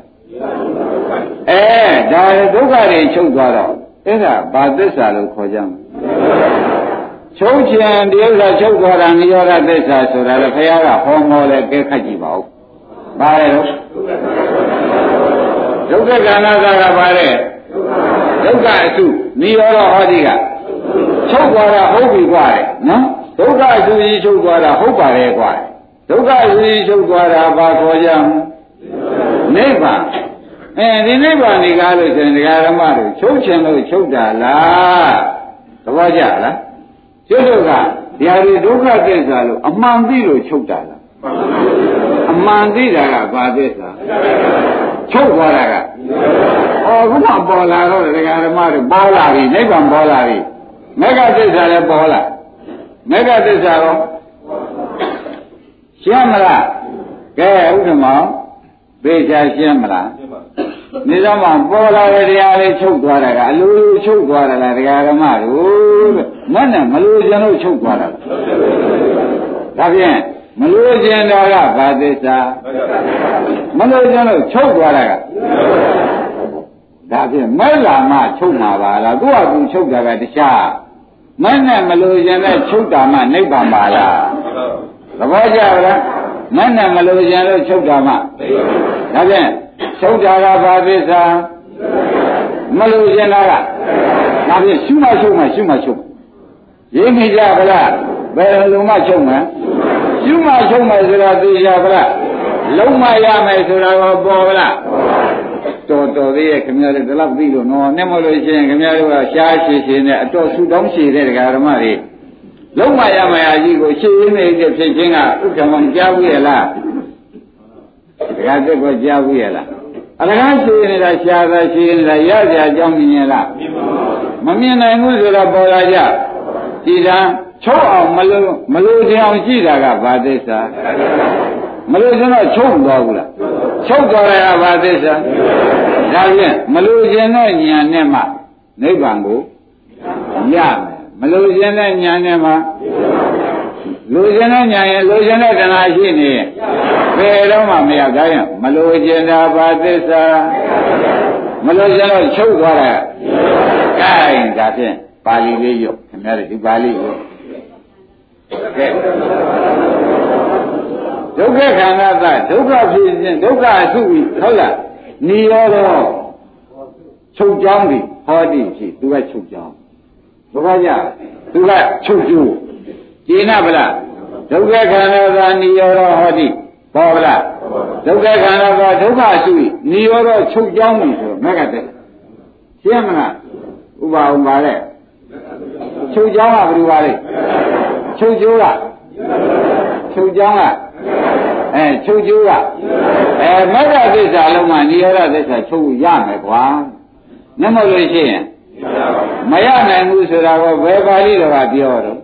အဲဒါဒုက္ခတွေချုပ်သွားတော့အဲ့ဒါဘာသစ္စာလို့ခေါ်ကြမလဲချုပ်ချင်ဒီဥစ္စာချုပ်သွားတာနိရောဓသစ္စာဆိုတာလေခရားကဟောမောလဲကဲခတ်ကြည့်ပါဦးဘာလဲလို့ဒုက္ခကဏ္ဍသာကဘာလဲဒုက္ခအစုနိရောဓဟောဒီကချုပ်သွားတာဟုတ်ပြီကွာနော်ဒုက္ခအစုကြီးချုပ်သွားတာဟုတ်ပါရဲ့ကွာဒုက္ခအ စုကြီးချုပ်သွားတာဘာခေါ်ကြမလဲနိဗ္ဗာန်အဲဒီနိဗ္ဗာန်ဒီကားလို့ဆိုရင်ဒကာဓမ္မတို့ချုပ်ချင်လို့ချုပ်တာလားသဘောကျလားကျွတ်တို့ကဒီဟာဒီဒုက္ခသစ္စာလို့အမှန်သိလို့ချုပ်တာလားအမှန်သိတာကဘာသစ္စာချုပ်သွားတာကအော်ခုမှပေါ်လာတော့ဒကာဓမ္မတို့ပေါ်လာပြီနိဗ္ဗာန်ပေါ်လာပြီမေဃသစ္စာလည်းပေါ်လာမေဃသစ္စာရော ရှင်းမလားကဲဥက္ကမောသေချာရှင်းမလားနေတော့မှပေါ်လာတဲ့တရားလေးချုပ်သွားတာကအလိုလိုချုပ်သွားတာလားတရားဓမ္မတို့တဲ့မနဲ့မလိုချင်လို့ချုပ်သွားတာလားဒါဖြင့်မလိုချင်တာကဘာသစ္စာမလိုချင်လို့ချုပ်သွားတာကဒါဖြင့်မဲလာမှချုပ်မှာပါလားကိုယ့်အကူချုပ်တာကတခြားမနဲ့မလိုချင်တဲ့ချုပ်တာမှနိဗ္ဗာန်ပါလား သဘောကျလားမနဲ့မလိုချင်လို့ချုပ်တာမှဒါဖြင့်ချုပ်တာကဘာသစ္စာမလိုချင်တာကဒါဖြင့်ရှုမှရှုမှရှုမှရှုရင်းမိကြဗလားဘယ်လိုမှချုပ်မှာရှုမှချုပ်မယ်ဆိုတာသိကြဗလားလုံးမရမယ်ဆိုတာကပေါ်ဗလားတော်တော်သေးရဲ့ခင်ဗျားတို့ဒီလောက်သိလို့နော်နဲ့မလို့ရှိရင်ခင်ဗျားတို့ကရှားရှည်ရှည်နဲ့အတော်ဆူတောင်းရှည်တဲ့ဒကာဓမ္မတွေ လုံးမရမရကြီးကိုရှည်ရင်းနေတဲ့ဖြစ်ချင်းကဥက္ကမကြားဘူးရဲ့လားဒကာတက်ကိုကြားဘူးရဲ့လားအလကားရှည်နေတာရှားတာရှည်နေတာရကြအကြောင်းမြင်ရလားမမြင်နိုင်ဘူးဆိုတော့ပေါ်လာကြဒီတန်းချုပ်အောင်မလို့မလို့ခြင်းအောင်ကြည့်တာကဘာသစ္စာမလို့ခြင်းတော့ချုပ်သွားဘူးလားချုပ်သွားရတာဘာသစ္စာဒါဖြင့်မလို့ခြင်းတဲ့ဉာဏ်နဲ့မှနိဗ္ဗာန်ကိုရမယ် မလို့ခြင်းတဲ့ဉာဏ်နဲ့မှလူခြင်းတဲ့ဉာဏ်ရဲ့လူခြင်းတဲ့တဏှာရှိနေရင်ဘယ်တော့မှမရကြရင်မလို့ခြင်းတာဘာသစ္စာမလို့ခြင်းတော့ချုပ်သွားတာကဲဒါဖြင့်ပါဠိလေးရုပ်ခင်ဗျားတို့ဒီပါဠိကိုကဲဒုက္ခခန္ဓာသဒုက္ခဖြစ်ခြင်းဒုက္ခအစုပြီဟုတ်လားနိရောဓချုပ်ကြောင်းပြီဟောတိဖြစ်သူကချုပ်ကြောင်း ဘုရားကြသူကချုပ်ကျိုးကျင်းနာဗလားဒုက္ခခန္ဓာသာနိရောဓဟောတိပေါ်ဗလားဒုက္ခခန္ဓာသာဒုက္ခအစုပြီနိရောဓချုပ်ကြောင်းပြီဆိုမကတဲ့ရှင်းမလားဥပါဥပါလဲချုပ်ကြောင်းကဘယ်လိုပါလဲချုပ်ကျိုးကချုပ်ကြောင်းကအဲချုပ်ကျိုးကအဲမဂ္ဂသစ္စာလုံးမှာနိရောဓသစ္စာချုပ်ရမယ်ကွာနမလို့ရှိရင် မရနိုင်ဘူးဆိုတာကဘယ်ပါဠိတော်ကပြောတော့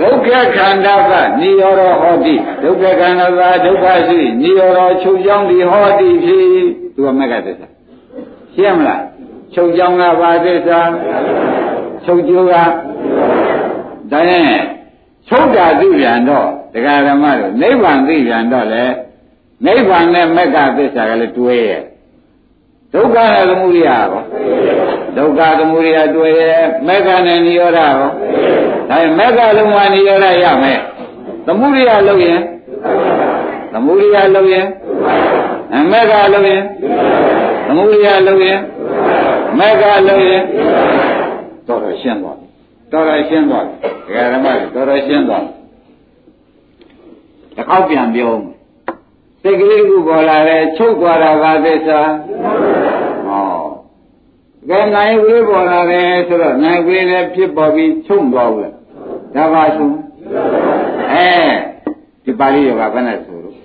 ဒုက္ခခန္ဓာကနိရောဓဟောတိဒုက္ခခန္ဓာကဒုက္ခရှိနိရောဓချုပ်ကြောင်းဒီဟောတိဖြစ်သူကမဂ္ဂသစ္စာရှင်းမလားချုပ်ကြောင်းကဘာသစ္စာချုပ်ကျိုးကဒါရင်ချုပ်တာသိပြန်တော့တရားဓမ္မတို့နိဗ္ဗာန်သိပြန်တော့လေနိဗ္ဗာန်နဲ့မက္ခသစ္စာကလည်းတွဲရဲ့ ဒုက္ခနဲ့သမုဒိယရောဒုက္ခသမုဒိယတွဲရဲ့မက္ခနဲ့နိရောဓရောဒါရင်မက္ခလုံးမှာနိရောဓရမယ်သမုဒိယလုံးရင်သမုဒိယလုံးရင်မက္ခလုံးရင်သမုဒိယလုံးရင်မက္ခလုံးရင်တော်တော်ရှင်းသွားတော်တော်ရှင်းသွားတယ်ဓမ္မတော်တော်ရှင်းသွားတစ်ခေါက်ပြန်ပြော စိတ်ကလေးကပေါ်လာတယ်ချုပ်သွားတာပါသစ္စာဟောကဲနိုင်ဝေးပေါ်လာတယ်ဆိုတော့နိုင်ဝေးလည်းဖြစ်ပေါ်ပြီးချုပ်သွားဘူးလားဒါပါဆုံးအဲဒီပါဠိတော်ကဘယ်နဲ့ဆိုလို့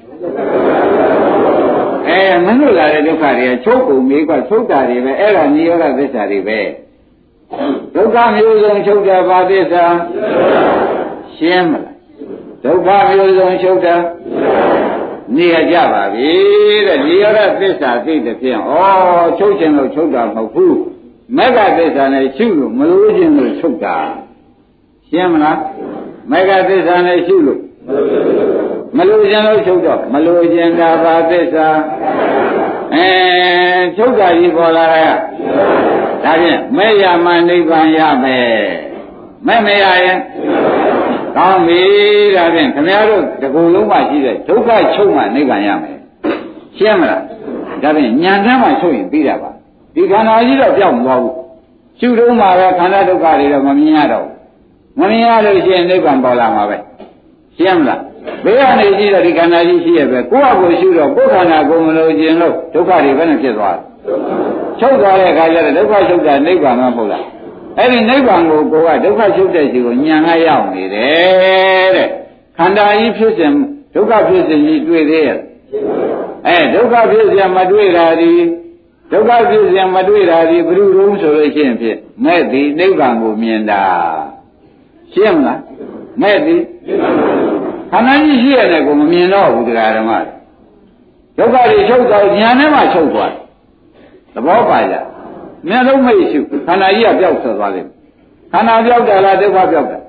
အဲမနှုတ်လာတဲ့ဒုက္ခတွေကချုပ်ကုန်ပြီကချုပ်တာတွေပဲအဲ့ဒါနိရောဓသစ္စာတွေပဲဒုက္ခမျိုးစုံချုပ်တာဘာသစ္စာရှင်းမလားဒုက္ခမျိုးစုံချုပ်တာ နေရကြပါပြီတဲ့နေရတဲ့သစ္စာသိတဲ့ဖြင့်ဩချုပ်ခြင်းလို့ချုပ်တာမဟုတ်ဘူးမက္ကသစ္စာနဲ့ရှုလို့မလို့ခြင်းလို့ချုပ်တာရှင်းမလားမက္ကသစ္စာနဲ့ရှုလို့မမလို့ခြင်းလို့ချုပ်တော့မလို့ခြင်းတာဘာသစ္စာအဲချုပ်တာကြီးပေါ်လာတာဒါဖြင့်မဲ့ရမှနိဗ္ဗာန်ရမယ်မဲ့မရရင် ကောင်းပြီဒါဖြင့်ခမည်းတော်တကူလုံးမှရှိတဲ့ဒုက္ခချုပ်မှနိဗ္ဗာန်ရမယ်ရှင်းမလားဒါဖြင့်ဉာဏ်ထဲမှာချုပ်ရင်ပြီးတာပါဒီခန္ဓာကြီးတော့ပြောင်းမသွားဘူးရှုတော့မှပဲခန္ဓာဒုက္ခတွေတော့မမြင်ရတော့ဘူးမမြင်ရလို့ရှိရင်နိဗ္ဗာန်ပေါ်လာမှာပဲရှင်းမလားဘေးကနေကြည့်တော့ဒီခန္ဓာကြီးရှိရပဲကိုယ့်အကိုရှုတော့ကိုယ်ခန္ဓာကိုယ်မလို့ခြင်းလို့ဒုက္ခတွေဘယ်နဲ့ဖြစ်သွားလဲချုပ်သွားတဲ့အခါကျတော့ဒုက္ခချုပ်တာနိဗ္ဗာန်မှမဟုတ်လား အဲ့ဒီနိဗ္ဗာန်ကိုကိုယ်ကဒုက္ခချုပ်တဲ့စီကိုညံကရောက်နေတယ်တဲ့ခန္ဓာကြီးဖြစ်စဉ်ဒုက္ခဖြစ်စဉ်ကြီးတွေ့သေးရဲ့အဲဒုက္ခဖြစ်စဉ်မတွေ့တာဒီဒုက္ခဖြစ်စဉ်မတွေ့တာဒီဘ누구တုံးဆိုလို့ရှိရင်ဖြစ်မဲ့ဒီနိဗ္ဗာန်ကိုမြင်တာရှင်းမလားမဲ့ဒီခန္ဓာကြီးရှိရတယ်ကိုမမြင်တော့ဘူးတရားဓမ္မဒုက္ခတွေချုပ်သွားဉာဏ်နဲ့မှချုပ်သွားသဘောပါကြ မျက်လုံးမိတ်ရှုခန္ဓာကြီးကပျောက်သွားလိမ့်ခန္ဓာပျောက်တယ်လားဒုက္ခပျောက်တယ်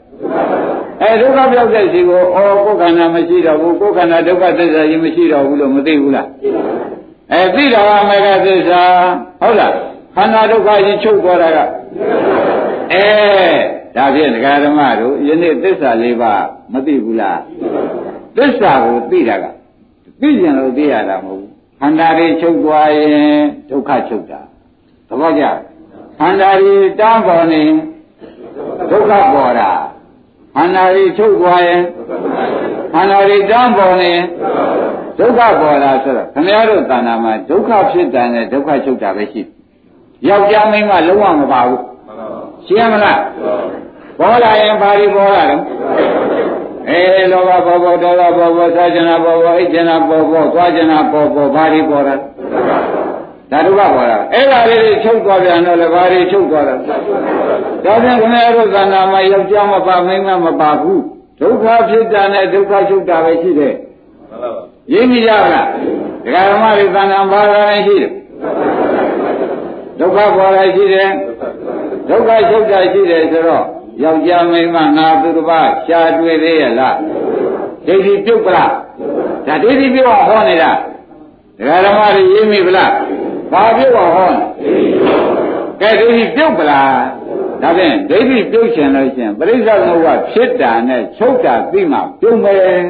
အဲဒုက္ခပျောက်တဲ့စီကိုအော်ကိုယ်ခန္ဓာမရှိတော့ဘူးကိုယ်ခန္ဓာဒုက္ခသစ္စာကြီးမရှိတော့ဘူးလို့မသိဘူးလားအဲသိတာကမေဃသစ္စာဟုတ်လားခန္ဓာဒုက္ခကြီးချုပ်သွားတာကအဲဒါဖြင့်ဒကာဓမ္မတို့ယနေ့သစ္စာလေးပါမသိဘူးလားသစ္စာကိုသိတာကသိကျင်လို့သိရတာမဟုတ်ဘူးခန္ဓာတွေချုပ်သွားရင်ဒုက္ခချုပ်တာ သဘောကျခန္ဓာတွေတားပေါ်နေဒုက္ခပေါ်တာခန္ဓာတွေချုပ်သွားရင်ခန္ဓာတွေတားပေါ်နေဒုက္ခပေါ်တာဆိုတော့ခမည်းတော်တဏ္ဍာမှာဒုက္ခဖြစ်တယ်နဲ့ဒုက္ခချုပ်တာပဲရှိယောက်ျားမိန်းမလုံးဝမပါဘူးရှင်းမလားပေါ်လာရင်ဘာတွေပေါ်လာလဲအဲလောဘပေါ်ပေါ်ဒေါသပေါ်ပေါ်သာကျနာပေါ်ပေါ်အိတ်ကျနာပေါ်ပေါ်သွားကျနာပေါ်ပေါ်ဘာတွေပေါ်လာ ဒါဒုက္ခပေါ်လာအဲ့ဒါလေးတွေချုပ်သွားပြန်တော့လည်းဘာတွေချုပ်သွားတာဒါပြန်ခင်ဗျားတို့သဏ္ဍာန်မှာယောက်ျားမပါမိန်းမမပါဘူးဒုက္ခဖြစ်တာနဲ့ဒုက္ခချုပ်တာပဲရှိတယ်ရင်းမိကြလားဒကာဓမ္မတွေသဏ္ဍာန်ဘာသာနဲ့ရှိတယ်ဒုက္ခပေါ်လာရှိတယ်ဒုက္ခချုပ်တာရှိတယ်ဆိုတော့ယောက်ျားမိန်းမငါသူတစ်ပါးရှားတွေ့သေးရဲ့လားဒိဋ္ဌိပြုတ်ပလားဒါဒိဋ္ဌိပြုတ်အောင်ဟောနေတာဒကာဓမ္မတွေရေးမိပလား ဘာပြုတ်အောင်ဟောကဲဒိဋ္ဌိပြုတ်ပလားဒါဖြင့်ဒိဋ္ဌိပြုတ်ချင်လို့ရှင်ပရိစ္ဆေသမုပ္ပါဖြစ်တာနဲ့ချုပ်တာသိမှပြုတ်မယ်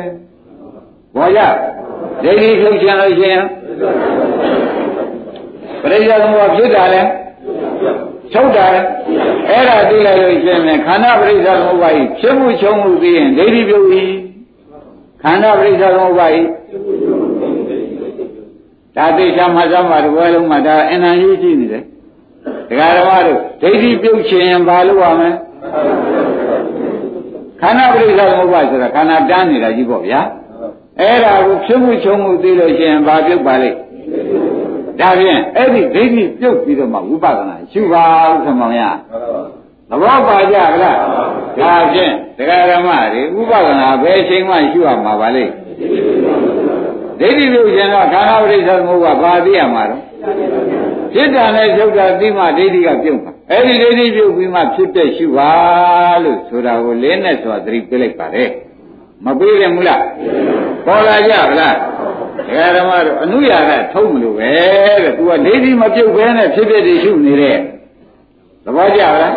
ဘောရဒိဋ္ဌိပြုတ်ချင်လို့ရှင်ပရိစ္ဆေသမုပ္ပါဖြစ်တာလဲချုပ်တာလဲအဲ့ဒါသိလိုက်လို့ရှင်နဲ့ခန္ဓာပရိစ္ဆေသမုပ္ပါကြီးဖြစ်မှုချုံမှုသိရင်ဒိဋ္ဌိပြုတ်ပြီခန္ဓာပရိစ္ဆေသမုပ္ပါကြီး ဒါသိချာမှသမှာတပွဲလုံးမှာဒါအင်္ဂါကြီးကြည့်နေတယ်ဒကာဓမ္မတို့ဒိဋ္ဌိပြုတ်ချင်ရင်ဘာလုပ်ရမလဲခန္ဓာပရိစ္ဆေသမုပ္ပါဆိုတာခန္ဓာတန်းနေတာကြီးပေါ့ဗျာအဲ့ဒါကိုဖြစ်မှုချုံမှုသိလို့ရှိရင်ဘာပြုတ်ပါလိမ့်ဒါဖြင့်အဲ့ဒီဒိဋ္ဌိပြုတ်ပြီးတော့မှဝိပဿနာရှုပါဦးခမောင်ရသဘောပါကြလားဒါဖြင့်တရားဓမ္မတွေဥပဒနာဘယ်ချိန်မှရှုရမှာပါလိမ့် ဒိဋ္ဌိပြုတ်ခြင်းတော့ခန္ဓာပရိစ္ဆေသမုပ္ပါဘာသိရမှာတော့ဖြစ်တာနဲ့ချုပ်တာသိမှဒိဋ္ဌိကပြုတ်မှာအဲ့ဒီဒိဋ္ဌိပြုတ်ပြီးမှဖြစ်တဲ့ရှုပါလို့ဆိုတာကိုလင်းနဲ့ဆိုတာသတိပေးလိုက်ပါတယ်မပေးတယ်မလားပေါ်လာကြဗလားဒကာဓမ္မတို့အနုရာကထုံးမလို့ပဲတဲ့သူကဒိဋ္ဌိမပြုတ်ဘဲနဲ့ဖြစ်ဖြစ်တည်ရှုနေတဲ့သဘောကျလား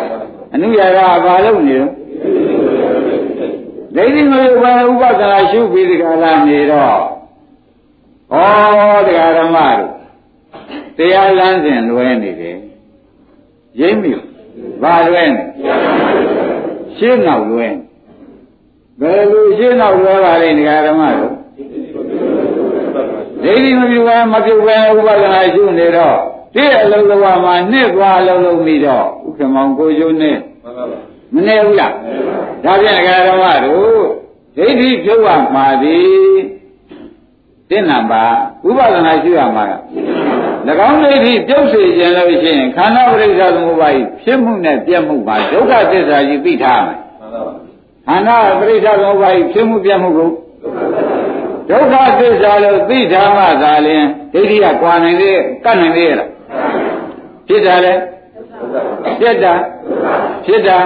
အနုရာကဘာလုပ်နေတော့ဒိဋ္ဌိမပြုတ်ဘဲဥပဒနာရှုပြီးဒီကလာနေတော့ ဩတရားဓမ္မတို့တရားလမ်းစဉ်လွဲနေတယ်ရိမ့်ပြီဘာလွဲနေရှင်းနောက်လွဲဘယ်လိုရှင်းနောက်လွဲပါလဲတရားဓမ္မတို့ဒိဋ္ဌိမပြုဘဲမပြုဘဲဥပဒနာရှုနေတော့ဒီအလုံးသဘာမှာနှစ်သွားအလုံးလုံးပြီးတော့ဥက္ကမောင်ကိုကျိုးနဲ့မနေဘူးလားဒါဖြင့်ဒကာဓမ္မတို့ဒိဋ္ဌိပြုတ်ရမှာသည် တင့်နံပါဥပဒနာရှိရမှာက၎င်းဒိဋ္ဌိပြုတ်စေခြင်းလို့ရှိရင်ခန္ဓာပရိစ္ဆေသမုပ္ပါဒ်ဖြစ်မှုနဲ့ပြတ်မှုပါဒုက္ခသစ္စာကြီးသိထားမယ်ခန္ဓာပရိစ္ဆေသမုပ္ပါဒ်ဖြစ်မှုပြတ်မှုကိုဒုက္ခသစ္စာလို့သိထားမှသာလျှင်ဒိဋ္ဌိကကွာနိုင်သေးကတ်နိုင်သေးရလားဖြစ်တာလေဖြစ်တာဖြစ်တာ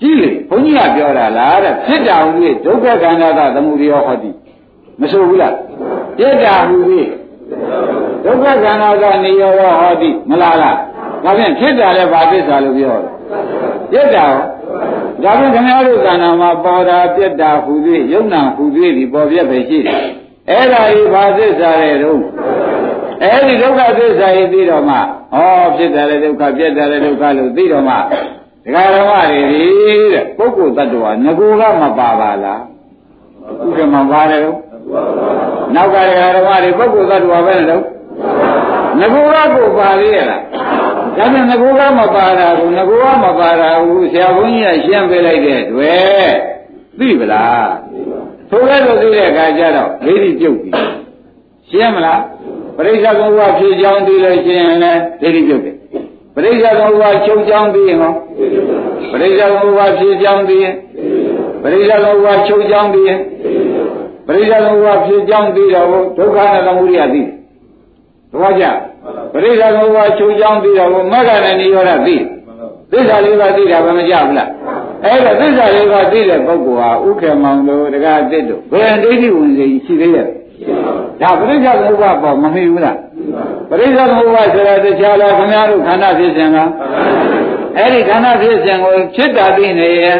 ကြည့်လေဘုန်းကြီးကပြောတာလားတဲ့ဖြစ်တာဟူ၍ဒုက္ခခန္ဓာကသမုဒယဟောတိ မဆိုဘူးလားပြက်တာဟူသည်ဒုက္ခခန္ဓာကနေရောဟောတိမလားလားဒါဖြင့်ဖြစ်တာလည်းဘာသစ္စာလို့ပြောတယ်ပြက်တာရောဒါဖြင့်ခင်ဗျားတို့ခန္ဓာမှာပေါ်တာပြက်တာဟူသည်ယုံနာဟူသည်ဒီပေါ်ပြက်ပဲရှိတယ်အဲ့ဒါကြီးဘာသစ္စာလဲတော့အဲ့ဒီဒုက္ခသစ္စာကြီးသိတော့မှဩဖြစ်တယ်လေဒုက္ခပြက်တယ်လေဒုက္ခလို့သိတော့မှဒကာဓမ္မတွေဒီတဲ့ပုဂ္ဂိုလ်တ attva ငကူကမပါပါလား ဥက္ကမပါတယ်တော့နောက်ကဒကာဓမ္မတွေပုဂ္ဂိုလ်တ attva ပဲလို့ငကူကကိုပါသေးရလားဒါပြန်ငကူကမပါတာကိုငကူကမပါတာကိုဆရာဘုန်းကြီးကရှင်းပေးလိုက်တဲ့တွေ့သိပလားထိုကဲ့သို့သိတဲ့အခါကျတော့ဒိဋ္ဌိပြုတ်ပြီရှင်းမလားပရိစ္ဆေကုဝဖြေကြောင်းသိလို့ရှင်းရင်လည်းဒိဋ္ဌိပြုတ်တယ်ပရိစ္ဆေကုဝချုပ်ကြောင်းသိရင်ဟောပရိစ္ဆေကုဝဖြေကြောင်းသိရင် ပရိစ္ဆေကုဝချုပ်ကြောင်းသိရင်ပရိစ္ဆေကုဝဖြေကြောင်းသိတော့ဒုက္ခနဲ့သမုဒိယသိတယ်သဘောကျပရိစ္ဆေကုဝချုပ်ကြောင်းသိတော့မဂ္ဂနဲ့နိရောဓသိသစ္စာလေးပါးသိတာပဲမကြဘူးလားအဲ့ဒါသစ္စာလေးပါးသိတဲ့ပုဂ္ဂိုလ်ဟာဥက္ကမောင်တို့တရားအစ်တို့ဘယ်ဒိဋ္ဌိဝင်စေရှိသေးရဲ့ဒါပရိစ္ဆေသမုပ္ပါပေါ်မမိဘူးလားပရိစ္ဆေသမုပ္ပါဆိုတာတရားလားခင်ဗျားတို့ခန္ဓာဖြစ်ခြင်းကအဲ့ဒီခန္ဓာဖြစ်ခြင်းကိုဖြစ်တာသိနေရင်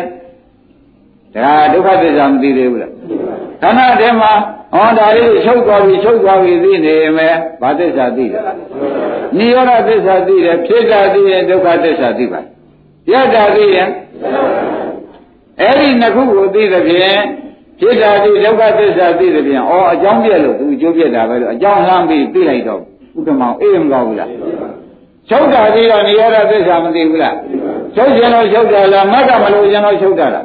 ဒါဒုက္ခသစ္စာမသိသေးဘူးလားခန္ဓာထဲမှာဟောဒါလေးချုပ်သွားပြီချုပ်သွားပြီသိနေမယ်ဘာသစ္စာသိလဲနိရောဓသစ္စာသိတယ်ဖြစ်တာသိရင်ဒုက္ခသစ္စာသိပါပြတ်တာသိရင်အဲ့ဒီနှစ်ခုကိုသိသဖြင့်ဖြစ်တာသိဒုက္ခသစ္စာသိသဖြင့်ဩအကြောင်းပြက်လို့သူအကျိုးပြက်တာပဲလို့အကြောင်းလှမ်းပြီးသိလိုက်တော့ဥက္ကမောင်အေးမကောင်းဘူးလား ချုပ်တာသိတော့နိရောဓသစ္စာမသိဘူးလားချုပ်ခြင်းတော့ချုပ်တာလားမက္ကမလို့ခြင်းတော့ချုပ်တာလား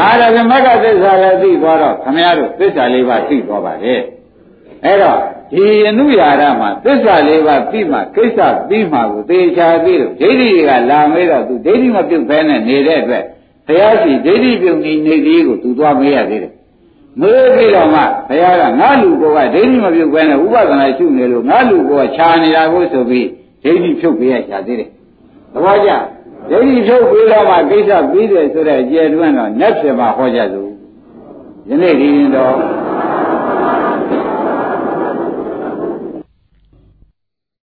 အားဒါပြန်မက္ကသစ္စာလည်းသိသွားတော့ခမည်းတော်သစ္စာလေးပါးသိသွားပါလေအဲ့တော့ဒီအနုရာရမှာသစ္စာလေးပါးပြီးမှကိစ္စပြီးမှကိုသေချာသိလို့ဒိဋ္ဌိတွေကလာမေးတော့သူဒိဋ္ဌိမပြုတ်ဘဲနဲ့နေတဲ့အတွက်ဘုရားရှိဒိဋ္ဌိပြုတ်နေနေသေးကိုသူသွားမေးရသေးတယ်မေးပြီးတော့မှဘုရားကငါလူကောကဒိဋ္ဌိမပြုတ်ဘဲနဲ့ဥပဒနာရှုနေလို့ငါလူကောကခြာနေတာကိုဆိုပြီး ဒိဋ္ဌိဖြုတ်ပေးရချာသေးတယ်သဘောကျဒိဋ္ဌိဖြုတ်ပေးတော့မှကိစ္စပြီးတယ်ဆိုတဲ့အကျေတွန်းတော့နတ်ပြမှာဟောကြစို့ယနေ့ဒီရင်တော့